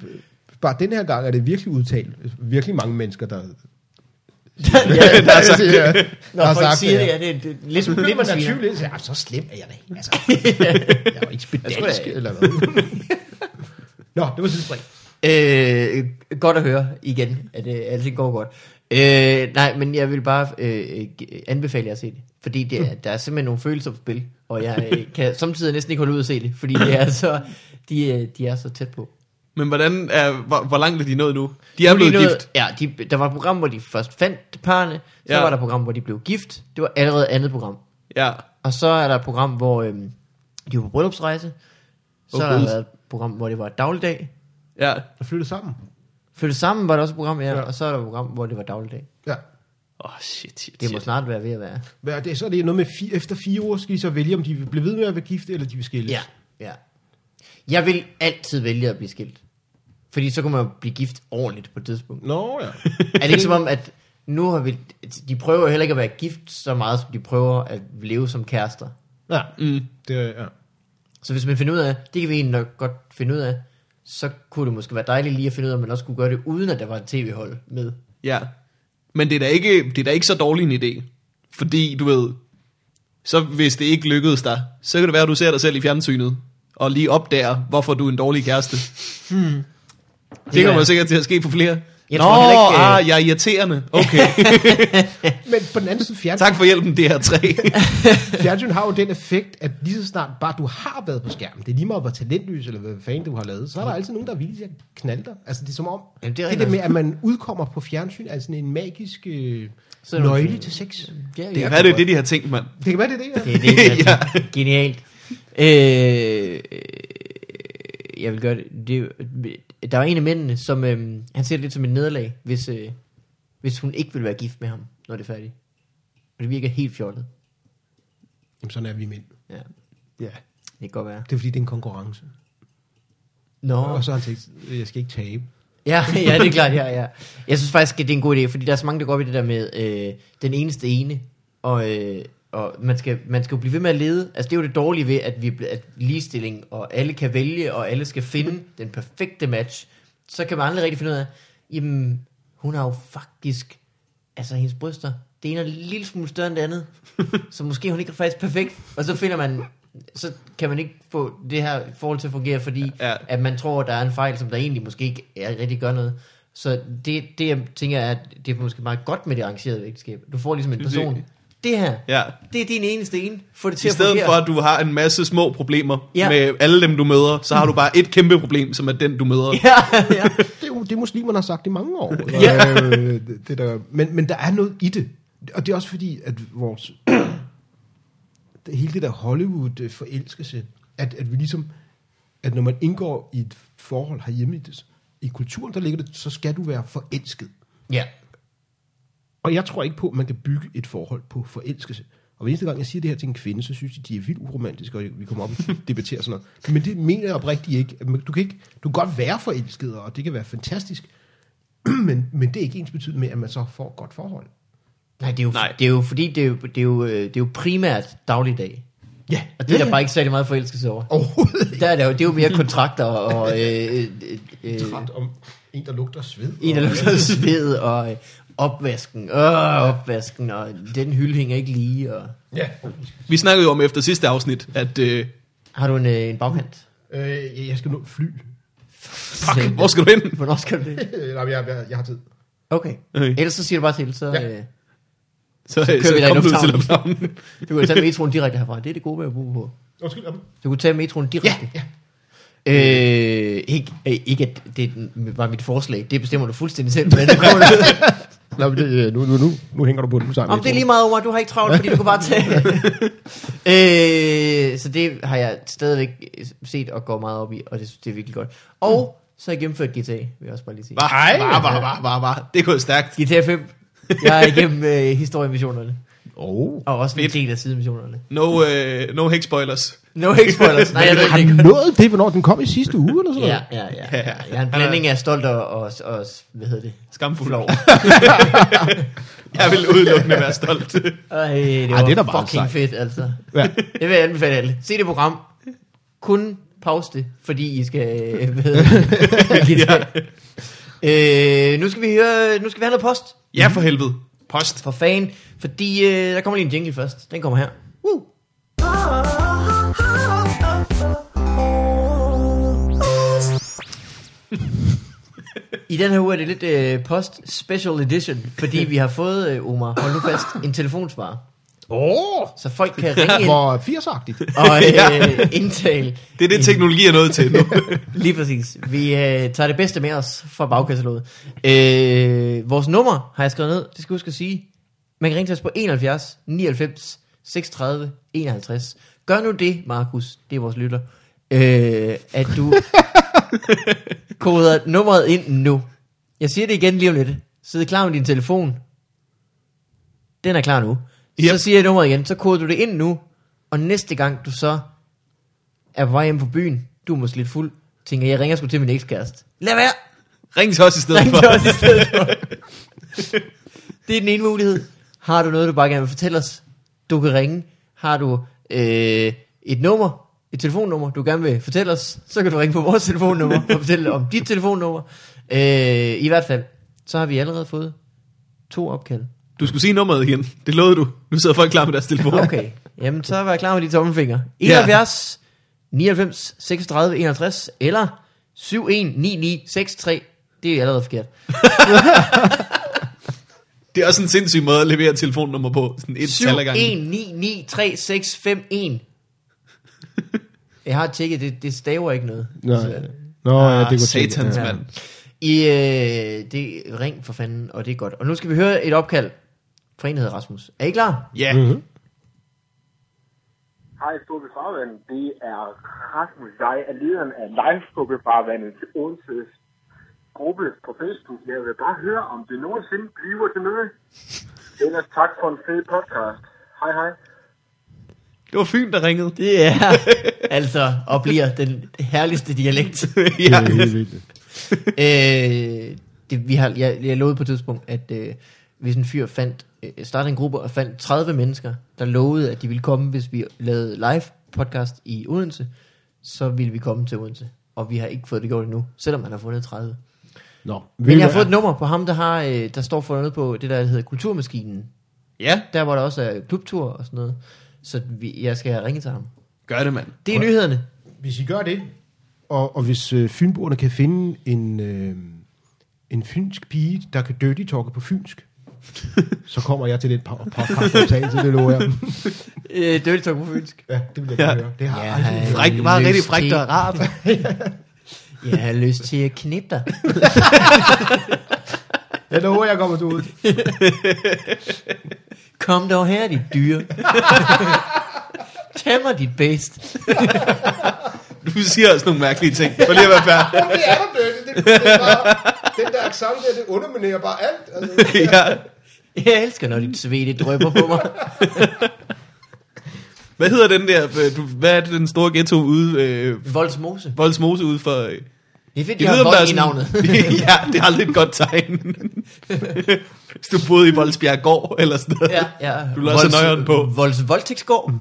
bare den her gang er det virkelig udtalt. Virkelig mange mennesker, der... (laughs) ja, Der er sagt siger, når har folk sagt siger det, ja. ja, det er det, er lidt Så begynder lidt man at sviner. tvivle lidt. Ja, så slem er jeg da. Altså, jeg er jo ikke jeg- eller hvad. Nå, det var sidespring. Øh, godt at høre igen, at øh, alting går godt. Øh, nej, men jeg vil bare øh, øh, anbefale jer at se det. Fordi det er, der er simpelthen nogle følelser på spil. Og jeg øh, kan samtidig næsten ikke holde ud at se det. Fordi det er så, de, øh, de er så tæt på. Men hvordan er, hvor, hvor langt er de nået nu? De er Nu blevet noget- gift. Ja, de, der var et program, hvor de først fandt parerne. Så Ja. var der et program, hvor de blev gift. Det var allerede andet program. Ja. Og så er der et program, hvor øhm, de var på bryllupsrejse. Så oh, har der et program, hvor det var dagligdag. Ja. Der flyttede sammen. Flyttet sammen var der også et program, ja. Ja. ja. Og så er der et program, hvor det var dagligdag. Ja. Åh, oh, shit, shit, Det må shit. snart være ved at være. Hvad er det? Så er det noget med, fi, efter fire år skal I så vælge, om de vil blive ved med at være gift, eller de vil skilles. Ja, ja. Jeg vil altid vælge at blive skilt. Fordi så kan man jo blive gift ordentligt på et tidspunkt. Nå, ja. (laughs) er det ikke som om, at nu har vi... De prøver jo heller ikke at være gift så meget, som de prøver at leve som kærester. ja. Mm. Det, er- ja. Så hvis man finder ud af, det kan vi egentlig nok godt finde ud af, så kunne det måske være dejligt lige at finde ud af, at man også kunne gøre det, uden at der var et tv-hold med. Ja. Men det er, da ikke, det er da ikke så dårlig en idé. Fordi, du ved, så hvis det ikke lykkedes dig, så kan det være, at du ser dig selv i fjernsynet, og lige opdager, hvorfor du er en dårlig kæreste. Hmm. Det, kommer jeg. sikkert til at ske for flere. Jeg Nå, tror heller ikke, øh, ah, jeg er irriterende. Okay, (laughs) Men på den anden side, fjernsyn, tak for hjælpen, DR3. (laughs) fjernsyn har jo den effekt, at lige så snart bare du har været på skærmen, det er lige meget, hvor talentløs eller hvad fanden du har lavet, så er der altid nogen, der er villige til at knalde dig. Altså det er som om, Jamen, det er det, det der med, at man udkommer på fjernsyn, er sådan en magisk øh, Så det nøgle til sex. Ja, Det kan være, det er det, de har tænkt, mand. Det kan være, det er det, ja. Det er det, (laughs) ja. Genialt. Øh, jeg vil gøre det. det er der var en af mændene, som øh, han ser det lidt som et nederlag, hvis, øh, hvis hun ikke vil være gift med ham, når det er færdigt. Og det virker helt fjollet. Jamen, sådan er vi mænd. Ja, Ja. det kan godt være. Det er fordi, det er en konkurrence. Nå. Og så har han tænkt, jeg skal ikke tabe. Ja, ja, det er klart, ja, ja. Jeg synes faktisk, at det er en god idé, fordi der er så mange, der går op i det der med øh, den eneste ene, og, øh, og man, skal, man skal jo blive ved med at lede. Altså, det er jo det dårlige ved, at, vi, at ligestilling, og alle kan vælge, og alle skal finde den perfekte match. Så kan man aldrig rigtig finde ud af, jamen, hun har jo faktisk, altså hendes bryster, det ene er en lille smule større end det andet, så måske er hun ikke faktisk perfekt, og så finder man, så kan man ikke få det her forhold til at fungere, fordi Ja. at man tror, at der er en fejl, som der egentlig måske ikke er, rigtig gør noget. Så det, det jeg tænker er, at det er måske meget godt med det arrangerede ægteskab. Du får ligesom en person. Det her, Ja. det er din eneste en. Få det til I at stedet fungere. for, at du har en masse små problemer Ja. med alle dem, du møder, så har du bare et kæmpe problem, som er den, du møder. Ja, ja. (laughs) Det er jo det, muslimerne har sagt i mange år. (laughs) Ja. Øh, det, det der, men, men der er noget i det. Og det er også fordi, at vores... (clears throat) det, hele det der Hollywood-forelskelse, at, at vi ligesom... At når man indgår i et forhold herhjemme i, det, i kulturen, der ligger det, så skal du være forelsket. ja. Og jeg tror ikke på, at man kan bygge et forhold på forelskelse. Og hver eneste gang, jeg siger det her til en kvinde, så synes de, de er vildt uromantiske, og vi kommer op og (laughs) debatterer sådan noget. Men det mener jeg oprigtigt ikke. Du kan, ikke, du kan godt være forelsket, og det kan være fantastisk. (clears throat) Men, men det er ikke ens betydende med, at man så får et godt forhold. Nej, det er jo, Nej. Det er jo fordi, det er jo, det, er jo, øh, det er jo primært dagligdag. Ja, Og det er der bare ikke særlig meget forelskelse over. Overhovedet ikke. Der er det, jo, det er jo mere kontrakter og øh, øh, øh, Ret om en, der lugter sved. en, der lugter sved og opvasken. Øh, opvasken, og den hylde hænger ikke lige. Og... Ja. Vi snakkede jo om efter sidste afsnit, at... Øh, Har du en, øh, en baghant? Øh, jeg skal nå et fly. fuck, hvor skal du hen? (laughs) Hvornår skal du det? Øh, Nej, jeg, jeg, jeg har tid. Okay. Okay. Ellers så siger du bare til, så, Ja. øh, Så, så, kører vi dig i lufthavnen. lufthavnen. du kan tage metroen direkte herfra. Det er det gode ved at bo på. Undskyld, jamen. Du kan tage metroen Ja, direkte. ja. Øh, ikke, øh, ikke at det var mit forslag. Det bestemmer du fuldstændig selv. Men (laughs) det, kommer Nå, men det, øh, nu, nu, nu, nu hænger du på den sammen. Om det er lige meget over, du har ikke travlt, fordi du kan bare tage. (laughs) øh, så det har jeg stadigvæk set og går meget op i, og det, det er virkelig godt. Og så har jeg gennemført GTA, vil jeg også bare lige sige. Var, var, var, var, var, var. Det er gået stærkt. GTA 5. Jeg er igennem øh, historiemissionerne, Oh. og også en Fedt. del af sidemissionerne. No, uh, no hex spoilers. No ikke spoilers. (laughs) Nej, jeg ved Har ikke. nået det, hvornår den kom i sidste uge, eller sådan Ja, noget? ja, ja. Jeg er en blanding af stolt og, og, og hvad hedder det? Skamfuld. Flov. (laughs) Jeg vil udelukkende være stolt. Ej, det Ej, var det er da bare fucking sejt. fedt, altså. Ja. Det vil jeg anbefale alle. Se det program. Kun pause det, fordi I skal... øh, Hvad hedder det? (laughs) øh, nu skal vi høre... Nu skal vi have noget post. ja, for helvede. Post. For fan. Fordi øh, der kommer lige en jingle først. Den kommer her. Woo. (laughs) I den her uge er det lidt øh, post special edition, fordi vi har fået, øh, Omar, hold nu fast, en telefonsvarer. Åh, oh, Så folk kan (laughs) ringe ind hvor 80-agtigt. (laughs) og øh, indtale. Det er det, teknologi er noget til nu. (laughs) Lige præcis. Vi øh, tager det bedste med os fra bagkataloget. Øh, vores nummer har jeg skrevet ned, det skal jeg huske at sige. Man kan ringe til os på 71 99 36 51. Gør nu det, Markus, det er vores lytter, øh, at du koder nummeret ind nu. Jeg siger det igen lige om lidt. Sid klar med din telefon. Den er klar nu. Yep. Så siger jeg nummeret igen, så koder du det ind nu, og næste gang du så er på vej hjem på byen, du er måske lidt fuld, tænker, jeg ringer sgu til min ekskæreste. Lad være! Ring til os i stedet Ring for. til os i stedet for. (laughs) det er den ene mulighed. Har du noget, du bare gerne vil fortælle os, du kan ringe. Har du øh, et nummer, et telefonnummer, du gerne vil fortælle os, så kan du ringe på vores telefonnummer og fortælle om dit telefonnummer. Øh, I hvert fald, så har vi allerede fået to opkald. Du skulle sige nummeret igen. Det lovede du. Nu sidder folk klar med deres telefon. Okay, jamen så var jeg klar med de tommelfingre. 71, 99, 36, 51 eller 719963. Det er allerede forkert. (laughs) Det er også en sindssyg måde at levere telefonnummer på. Sådan et tal ad gangen. 71993651. Jeg har tjekket, det, det staver ikke noget. Nå, Så- ja. Nå ja, det Ah, går satans til. mand. I, øh, det ring for fanden, og det er godt. Og nu skal vi høre et opkald hedder Rasmus. Er I klar? Ja. Mm-hmm. Hej, Skubbe Farvand. Det er Rasmus. Jeg er lederen af Live Skubbe Farvandet til Odenses gruppe på Facebook. Jeg vil bare høre, om det nogensinde bliver til noget. Ellers tak for en fed podcast. Hej, hej. Det var Fyn, der ringede. Det er (laughs) altså og bliver den herligste dialekt. (laughs) ja. Det er helt vildt. øh, det, vi har, jeg, jeg lovede på et tidspunkt, at øh, hvis en fyr fandt, øh, startede en gruppe og fandt 30 mennesker, der lovede, at de ville komme, hvis vi lavede live podcast i Odense, så ville vi komme til Odense. Og vi har ikke fået det gjort endnu, selvom man har fundet 30. Nå, Men jeg har fået et nummer på ham, der, har, øh, der står for noget på det, der hedder Kulturmaskinen. ja, Der hvor der også er klubtur og sådan noget. Så vi, jeg skal ringe til ham. gør det, mand. Det er nyhederne. Hvis I gør det, og, og hvis øh, fynboerne kan finde en, øh, en fynsk pige, der kan dirty talke på fynsk, (laughs) så kommer jeg til den po- podcast-optagelse, det lover jeg. (laughs) Øh, Dirty Talk på fynsk. Ja, det vil jeg Ja. gerne høre. Det har Ja, jeg aldrig hørt. Fræk, lyst rigtig frækt til- og rart. (laughs) Jeg har lyst til at knippe dig. Jeg lover, jeg kommer ud. Kom dog her, dit dyr. Tag mig dit bedst. Du siger også nogle mærkelige ting. For lige at være færdig. det er der dirty. Det, det er bare, den der accent der, det underminerer bare alt. Altså, ja. Jeg elsker, når dit svede drøber på mig. (laughs) Hvad hedder den der, øh, du, hvad er det, den store ghetto ude, øh, Voldsmose. Voldsmose ude for... Øh, Det er fedt, de har vold i navnet. (laughs) ja, det er aldrig et godt tegn. (laughs) Hvis du boede i Voldsbjerg gård, eller sådan noget. Ja, ja. Du lader så nøjeren på. Volds voldtægtsgård.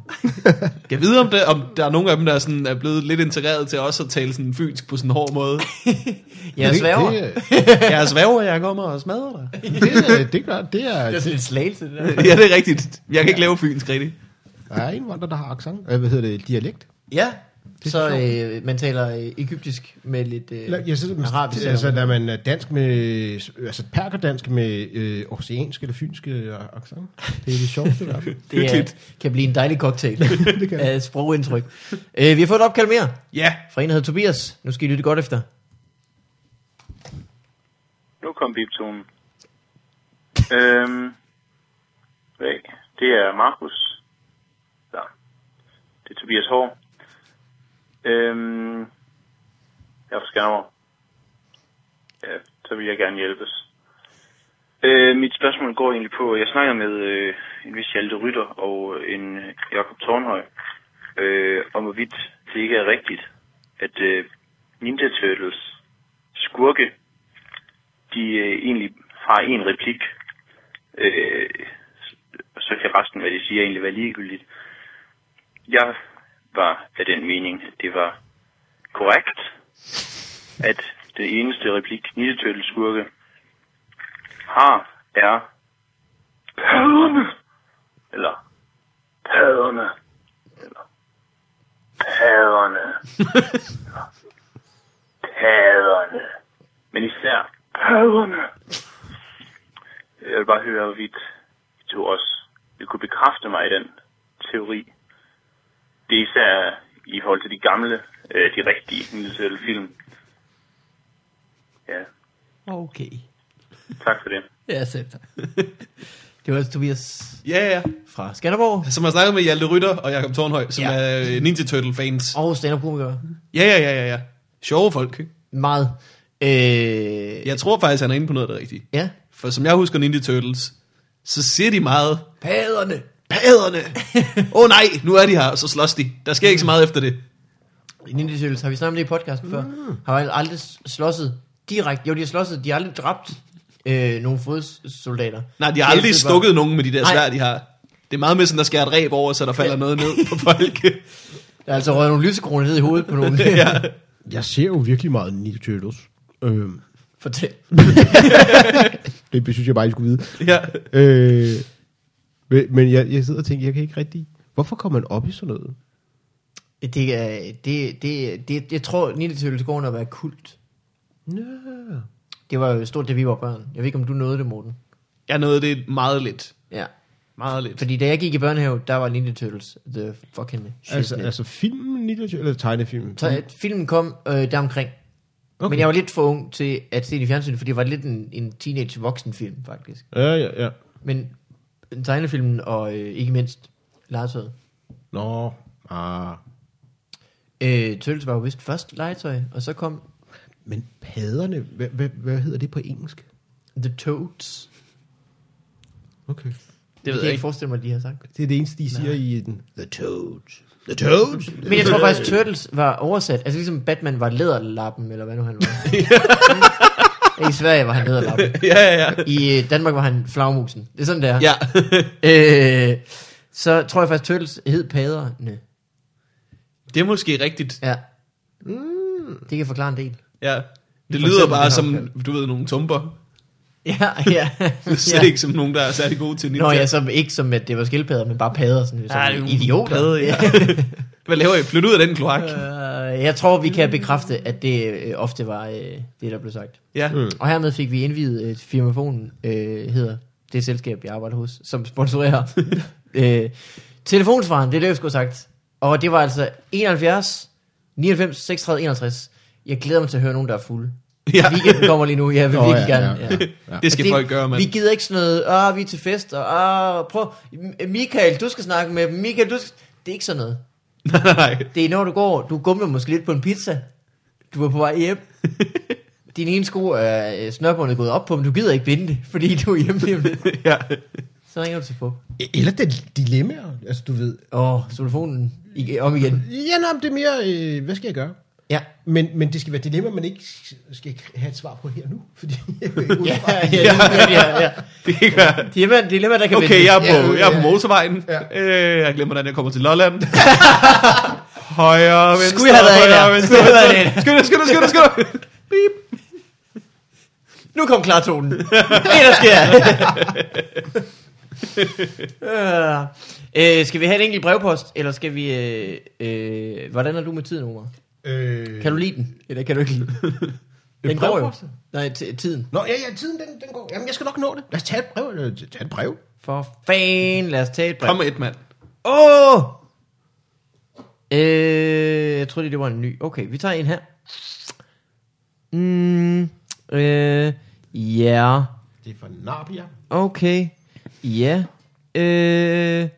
(laughs) Jeg ved, om, det, om der er nogle af dem, der er, sådan, er blevet lidt integreret til også at tale sådan fynsk på sådan en hård måde. (laughs) Jeg sværger. det, (laughs) Jeg er svæver, jeg kommer og smadrer dig. det, det, det, gør, det er... Det er sådan en slagelse, det der. Ja, det er rigtigt. Jeg kan ikke lave fynsk rigtigt. Der er indvandrere, der har accent. Øh, Hvad hedder det? Dialekt. Ja, er så øh, man taler øh, egyptisk med lidt øh, Eller, Jeg synes, arabisk. altså, der er man er dansk med, altså perkerdansk med øh, oceansk eller fynsk øh, accent. Det er det sjoveste, der er. (laughs) det er, kan blive en dejlig cocktail (laughs) Det kan det. af sprogindtryk. Øh, vi har fået et opkald mere Ja, fra en, der hedder Tobias. Nu skal I lytte godt efter. Nu kom biptonen. øhm, det er Markus. Så, det er Tobias Hård. Øhm, jeg er fra Skanderborg. Ja, så vil jeg gerne hjælpes. Øh, mit spørgsmål går egentlig på, jeg snakker med øh, en vis Hjalte Rytter og en øh, Jakob Tornhøj, øh, om hvorvidt det ikke er rigtigt, at øh, Ninja Turtles skurke de øh, egentlig har en replik, øh, så kan resten, hvad de siger, egentlig være ligegyldigt. Jeg var af den mening, det var korrekt, at det eneste replik, Ninja skurke har, er paderne, eller paderne, eller paderne, eller paderne, men især Paderne. Jeg vil bare høre, hvorvidt du også vil kunne bekræfte mig i den teori. Det er især i forhold til de gamle, øh, de rigtige Ninja film. Ja, Okay. tak for det. Ja, selv tak. (laughs) Det var altså Tobias Ja, ja. fra Skanderborg Som har snakket med Hjalte Rytter og Jakob Tornhøj, som Ja. er øh, Ninja Turtle fans. og stand-up-komiker. Ja, ja, ja, ja, ja. Sjove folk. ikke? Meget. Øh, Jeg tror faktisk, han er inde på noget af det rigtige. Ja. For som jeg husker Ninja Turtles, så siger de meget, Paderne. Paderne. (laughs) Åh oh, nej, nu er de her, og så slås de. Der sker ikke så meget efter det. Ninja Turtles, har vi snakket om det i podcasten før? Har jo aldrig slåsset direkte. Jo, de har slåsset, de har aldrig dræbt øh, nogle fodsoldater. Nej, de har aldrig bare- stukket nogen med de der svær, de har. Det er meget med sådan, der skærer et ræb over, så der falder noget ned på folk. Der er altså røget nogle lysekroner ned i hovedet på nogle. (laughs) ja. Jeg ser jo virkelig meget Ninja Turtles. Øhm, Fortæl. (laughs) det synes jeg bare, I skulle vide. ja. Øh, men men jeg, jeg sidder og tænker, jeg kan ikke rigtig... Hvorfor kommer man op i sådan noget? Det er, det, det, det, jeg tror, Ninja Turtles går under at være kult. Nå. Det var jo stort, da vi var børn. Jeg ved ikke, om du nåede det, Morten. Jeg nåede det meget lidt. Ja. Meget lidt. Fordi da jeg gik i børnehave, der var Ninja Turtles the fucking shit. Altså, altså filmen Ninja Turtles, eller tegnefilmen? Så at filmen kom øh, deromkring. Okay. Men jeg var lidt for ung til at se det i fjernsynet, fordi det var lidt en, en teenage voksen film, faktisk. Ja, ja, ja. Men tegnefilmen og øh, ikke mindst legetøjet. Nå, ah. Øh, Turtles var jo vist først legetøj, og så kom Men paderne, hvad, hvad, hvad hedder det på engelsk? The Toads. Okay. Det ved jeg ikke. forestille mig, at de har sagt. Det er det eneste, de siger i den. The Toads. The Toads. Men jeg tror faktisk, Turtles var oversat. Altså ligesom Batman var læderlappen, eller hvad nu han var. I Sverige var han læderlappen. (laughs) ja, ja, ja. I øh, Danmark var han flagmusen. Det er sådan, det er. Ja. (laughs) Øh, så tror jeg faktisk, Turtles hed paderne. det er måske rigtigt. Ja. Mm. Det kan forklare en del. Ja. Det lyder bare som, du ved, nogle tumper. (laughs) Ja, ja. (laughs) Er slet ikke som nogen, der er særlig gode til ninja. Nå ja, som, ikke som at det var skildpadder, men bare padder. Sådan, som Ja, jo idioter. padder, ja. (laughs) Hvad laver I? Flyt ud af den kloak. Øh, jeg tror, vi kan bekræfte, at det øh, ofte var øh, det, der blev sagt. Ja. Mm. Og hermed fik vi indvidet øh, firmafonen, øh, hedder det selskab, jeg arbejder hos, som sponsorerer. øh, telefonsvaren, det er det, sagt. Og det var altså 71, 99, 36, 51. Jeg glæder mig til at høre nogen, der er fulde. Ja. Ja. Weekenden kommer lige nu, jeg vil Nå, virkelig ja, gerne. ja. Ja. Ja. Det skal det, folk gøre, mand. Vi gider ikke sådan noget, ah, vi er til fest, og ah, prøv, Michael, du skal snakke med dem, Michael, du skal... Det er ikke sådan noget. (laughs) Nej. Det er når du går, du gumler måske lidt på en pizza. Du er på vej hjem. (laughs) Din ene sko er øh, snørbåndet gået op på, men du gider ikke binde det, fordi du er hjemme lige om lidt. (laughs) ja. Så ringer du til på. Eller det dilemmaer, altså du ved. Åh, oh, telefonen ig- om igen. Ja, nej, men det er mere, øh, hvad skal jeg gøre? Ja. Men, men det skal være dilemma, man ikke skal have et svar på her nu. Fordi (laughs) jeg Ja, ja, ja, ja, ja. Det kan være. Dilemma, dilemma, der kan Okay, vente. jeg er på, Ja, jeg er på motorvejen. Ja. Øh, jeg glemmer, hvordan jeg kommer til Lolland. (laughs) højre, venstre, Skulle jeg have været højre, der? venstre, Skulle jeg have været venstre. Skynd skynd skynd skynd. Beep. Nu kom klartonen. Det er, der sker. (laughs) Øh, øh, skal vi have et enkelt brevpost, eller skal vi... Øh, øh, hvordan er du med tiden, Omar? Øh, Kan du lide den, eller kan du ikke lide den? (laughs) Den går jo. Nej, tiden. Nå, ja, ja, tiden den, den går. Jamen, jeg skal nok nå det. Lad os tage et brev. Eller, tage et brev. For fan, lad os tage et brev. Kom med et, mand. Åh! Øh, jeg troede lige, det var en ny. Okay, vi tager en her. Mm, øh, ja, Det er fra Narbia. okay. Ja, øh,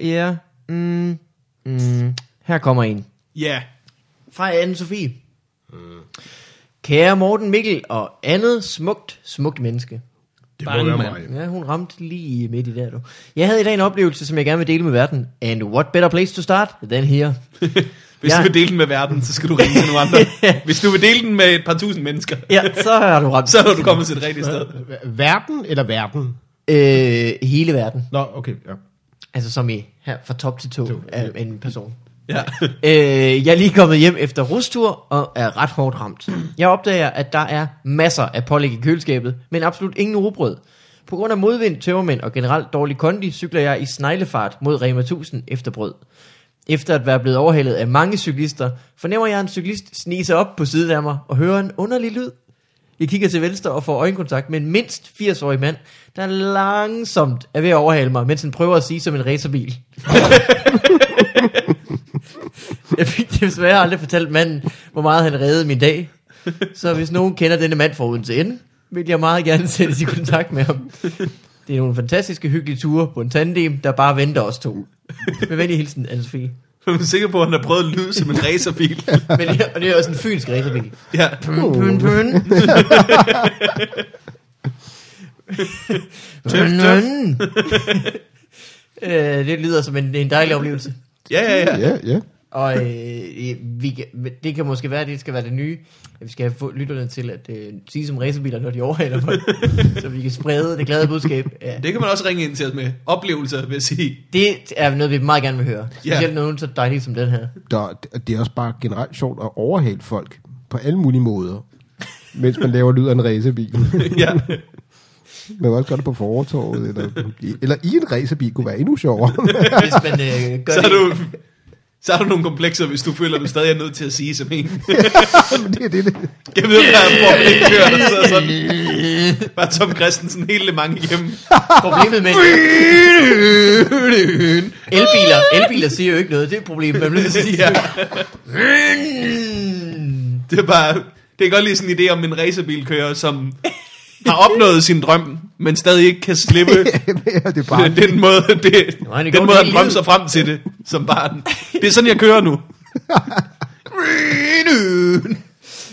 ja, mm, mm. Her kommer en. Ja. Fra anne Sofie. Kære Morten Mikkel og andet smukt, smukt menneske. Det Bang, må være mig. Ja, hun ramte lige midt i der, du. Jeg havde i dag en oplevelse, som jeg gerne vil dele med verden. And what better place to start than here? (laughs) Hvis Ja. du vil dele den med verden, så skal du ringe til nogle andre. (laughs) Hvis du vil dele den med et par tusind mennesker, Ja, så har du ramt. (laughs) så er du kommet til det rigtige sted. Verden eller verden? Øh, hele verden. Nå, okay, ja. Altså som i her fra top til to af en person. Ja. (laughs) Øh, jeg er lige kommet hjem efter rustur og er ret hårdt ramt. Jeg opdager, at der er masser af pålæg i køleskabet, men absolut ingen rugbrød. På grund af modvind, tømmermænd og generelt dårlig kondi, cykler jeg i sneglefart mod Rema 1000 efter brød. Efter at være blevet overhældet af mange cyklister, fornemmer jeg en cyklist snige sig op på siden af mig og høre en underlig lyd. Jeg kigger til venstre og får øjenkontakt med en mindst 80-årig mand, der langsomt er ved at overhale mig, mens han prøver at sige som en racerbil. (laughs) jeg fik desværre aldrig fortalt manden, hvor meget han reddede min dag. Så hvis nogen kender denne mand fra uden til ende, vil jeg meget gerne sættes i kontakt med ham. Det er nogle fantastiske, hyggelige ture på en tandem, der bare venter os to. Med venlig hilsen, Anne-Sophie. Jeg er sikker på, at han har prøvet at lyde som en racerbil. Men det, er- og det er også en fynsk racerbil. ja. Pøn, pøn, pøn. (laughs) Tøf, tøf. Øh, det lyder som en, en dejlig oplevelse. ja, ja, ja. Ja, ja. Og øh, vi, det kan måske være, at det skal være det nye. At vi skal have få lytterne til at øh, sige som racerbiler, når de overhaler (laughs) folk. så vi kan sprede det glade budskab. Ja. Det kan man også ringe ind til os med. Oplevelser, vil jeg sige. Det er noget, vi meget gerne vil høre. Specielt Ja. yeah. nogen så dejligt som den her. Der, det er også bare generelt sjovt at overhale folk på alle mulige måder, mens man laver lyd af en racerbil. (laughs) ja. Man kan også gøre det på fortorvet, eller, eller i en racerbil kunne være endnu sjovere. Hvis man øh, gør Så det. du... Så har du nogle komplekser, hvis du føler, du stadig er nødt til at sige som en. (laughs) Men det er det, det. Jeg ved, at Formel 1 kører, der sidder sådan. Bare Tom Christensen hele mange igennem. Problemet med elbiler, elbiler siger jo ikke noget. Det er et problem. Man bliver sige. Ja. Det er bare... Det er godt lige sådan en idé om en racerbilkører, som har opnået sin drøm, men stadig ikke kan slippe (laughs) det er bare... (laughs) den måde, det, Nå, er den måde han drømte sig frem til det som barn. Det er sådan, jeg kører nu.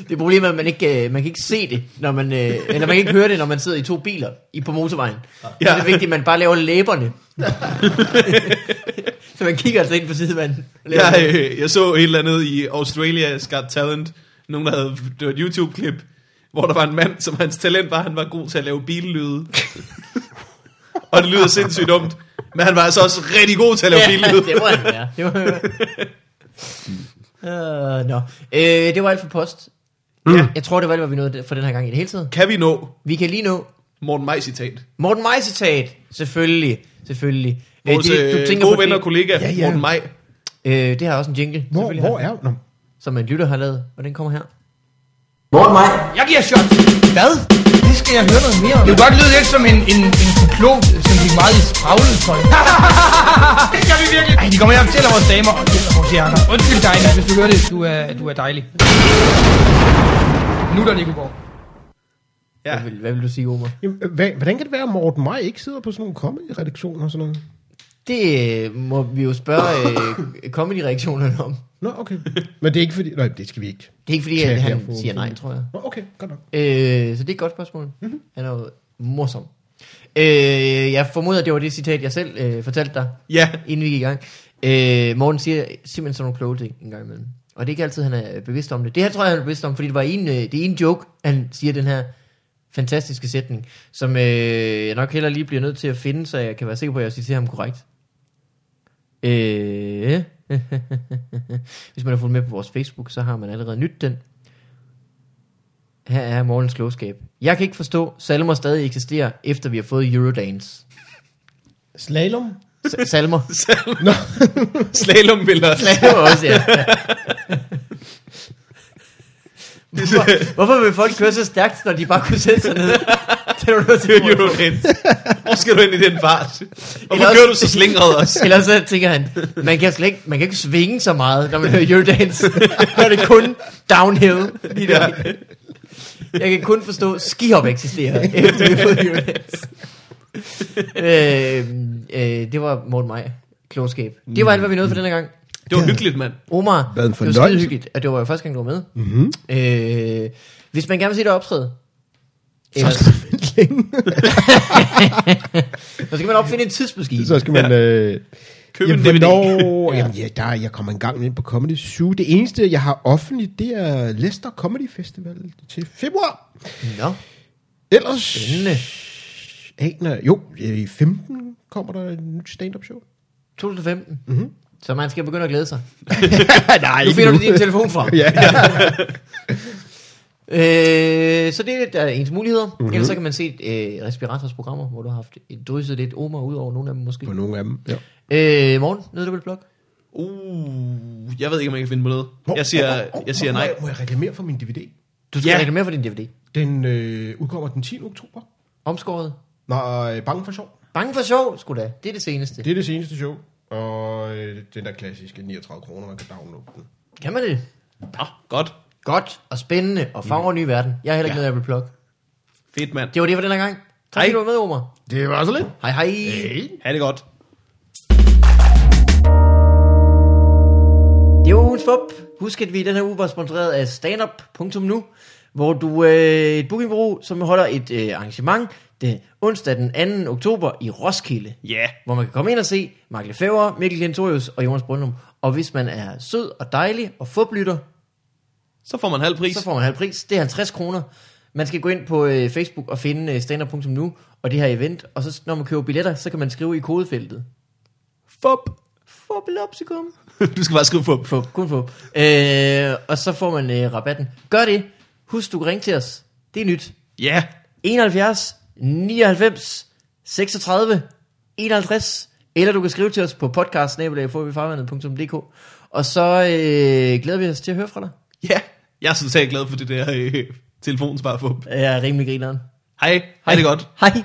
Det er problemet, at man ikke, øh, man kan ikke se det, når man, øh, eller man kan ikke høre det, når man sidder i to biler i på motorvejen. Ja. Så er det vigtigt, at man bare laver læberne. (laughs) så man kigger altså ind på laver- Jeg, øh, jeg så et eller andet i Australia's Got Talent. Nogen, der havde det var et YouTube-klip, hvor der var en mand, som hans talent var, at han var god til at lave billyde. og det lyder sindssygt dumt. Men han var altså også rigtig god til at lave Ja, billyde. det må han være. (laughs) Det være. Uh, no. øh, det var alt for post. Mm. Ja. Jeg tror, det var alt, hvad vi nåede for den her gang i det hele taget. Kan vi nå Vi kan lige nå Morten Maj citat? Morten Maj citat. Selvfølgelig. Selvfølgelig. Øh, Vores det- øh, gode ven og det, kollega, Ja, ja. Morten Maj. øh, det har også en jingle. Hvor, selvfølgelig hvor er... Nå. Som en lytter har lavet, og den kommer her. Morten Maj, Jeg giver shot. Hvad? Det skal jeg høre noget mere om. Det kunne godt lyde lidt som en, en, en cyklon, som gik meget i spraglet tøj. (laughs) det gør vi virkelig. Ej, de kommer og fortæller vores damer og gælder vores hjerner. Undskyld dig, hvis du hører det. Du er, du er dejlig. Nu der, Nicoborg. Ja. Hvad, vil, hvad vil du sige, Omar? Jamen, hvad, hvordan kan det være, at Morten Maj ikke sidder på sådan nogle comedy-redaktioner og sådan noget? Det øh, må vi jo spørge øh, (laughs) comedy-reaktionerne om. Nå, okay. Men det er ikke fordi... Nej, det skal vi ikke. Det er ikke fordi, at han få- siger nej, tror jeg. Nå, okay, godt nok. Øh, så det er et godt spørgsmål. Mm-hmm. Han er jo morsom. Øh, jeg formoder, det var det citat, jeg selv øh, fortalte dig, Ja, inden vi gik i gang. Øh, Morten siger simpelthen sådan nogle kloge ting en gang imellem. Og det er ikke altid, han er bevidst om det. Det her tror jeg, han er bevidst om, fordi det var en, øh, det er en joke, han siger den her fantastiske sætning, som øh, jeg nok heller lige bliver nødt til at finde, så jeg kan være sikker på, at jeg citerer ham korrekt. Øh, (laughs) hvis man har fulgt med på vores Facebook, så har man allerede nyt den. Her er morgens klogskab. Jeg kan ikke forstå, salmer stadig eksisterer, efter vi har fået Eurodance. Slalom? S- salmer. slalom vil også. Var også, ja. (laughs) Hvorfor, hvorfor vil folk køre så stærkt, når de bare kunne sætte sig ned? (laughs) Det er du nødt til ind? Hvor skal du ind i den fart? Hvorfor Eller også- kører du så slingret også? Ellers så tænker han, man kan, slet ikke, man kan ikke svinge så meget, når man hører Eurodance. Når det kun downhill. De der. Jeg kan kun forstå, at skihop eksisterer, efter vi har fået Eurodance. (laughs) øh, øh, det var Morten Maj. Klogskab. Det var alt, hvad vi nåede for denne gang. Det var hyggeligt, mand. Omar, Hvad en det var fornøjelse. skide hyggeligt, at det var jo første gang, du var med. Mm-hmm. Øh, hvis man gerne vil se dig optræde, ellers, (laughs) så, skal man opfinde en tidsmaskine. Så skal man... Øh, Køb en DVD. hvornår, jamen, ja, der, jeg kommer en gang ind på Comedy Zoo. Det eneste, jeg har offentligt, det er Leicester Comedy Festival til februar. Nå, Ellers... spændende. Aner, jo, i 15 kommer der et nyt stand-up show. 2015. Mm-hmm. Så man skal begynde at glæde sig. (laughs) Nej, Nu finder du din telefon frem. Ja. (laughs) Øh, så det er der er ens muligheder. Mm-hmm. Ellers så kan man se øh, Respirators programmer, hvor du har haft drysset lidt Omar ud over nogle af dem måske. På nogle af dem, ja. Øh, morgen, noget du vil blog? Uh, jeg ved ikke, om jeg kan finde på noget. Jeg siger, jeg siger nej. Må jeg, må jeg reklamere for min DVD? Du skal Ja. ja. reklamere for din DVD. Den øh, udkommer den 10. oktober. Omskåret. Nej, bange for sjov. Bange for sjov, sgu da. Det er det seneste. Det er det seneste show. Og øh, den der klassiske 39 kroner, man kan downloade den. Kan man det? Nå, godt. Godt og spændende og farver ny verden. Jeg har heller ikke Ja. noget, jeg vil plukke. Fedt, mand. Det var det for den her gang. Tak Hej. fordi du var med, Omar. Det var så lidt. Hej hej. Hey. Ha' det godt. Det var ugens fup. Husk, at vi i den her uge var sponsoreret af standup.nu, hvor du øh, et bookingbureau, som holder et øh, arrangement det onsdag den 2. oktober i Roskilde, Ja. Yeah. hvor man kan komme ind og se Mark Lefebvre, Mikkel Kentorius og Jonas Brøndum. Og hvis man er sød og dejlig og fuplytter, Så får man halv pris. så får man halv pris. Det er 50 kroner. Man skal gå ind på øh, Facebook og finde øh, standup.nu og det her event, og så når man køber billetter, så kan man skrive i kodefeltet. Fup. Fupilopsikum. (laughs) du skal bare skrive fup. Fup, kun fup. Øh, og så får man øh, rabatten. Gør det. Husk, du kan ringe til os. Det er nyt. Ja. Yeah. 71 99 36 51 eller du kan skrive til os på podcast og så øh, glæder vi os til at høre fra dig. Ja. Jeg er totalt glad for det der øh, telefonsvar fup. Jeg er rimelig grineren. Hej. Hej det godt. Hej.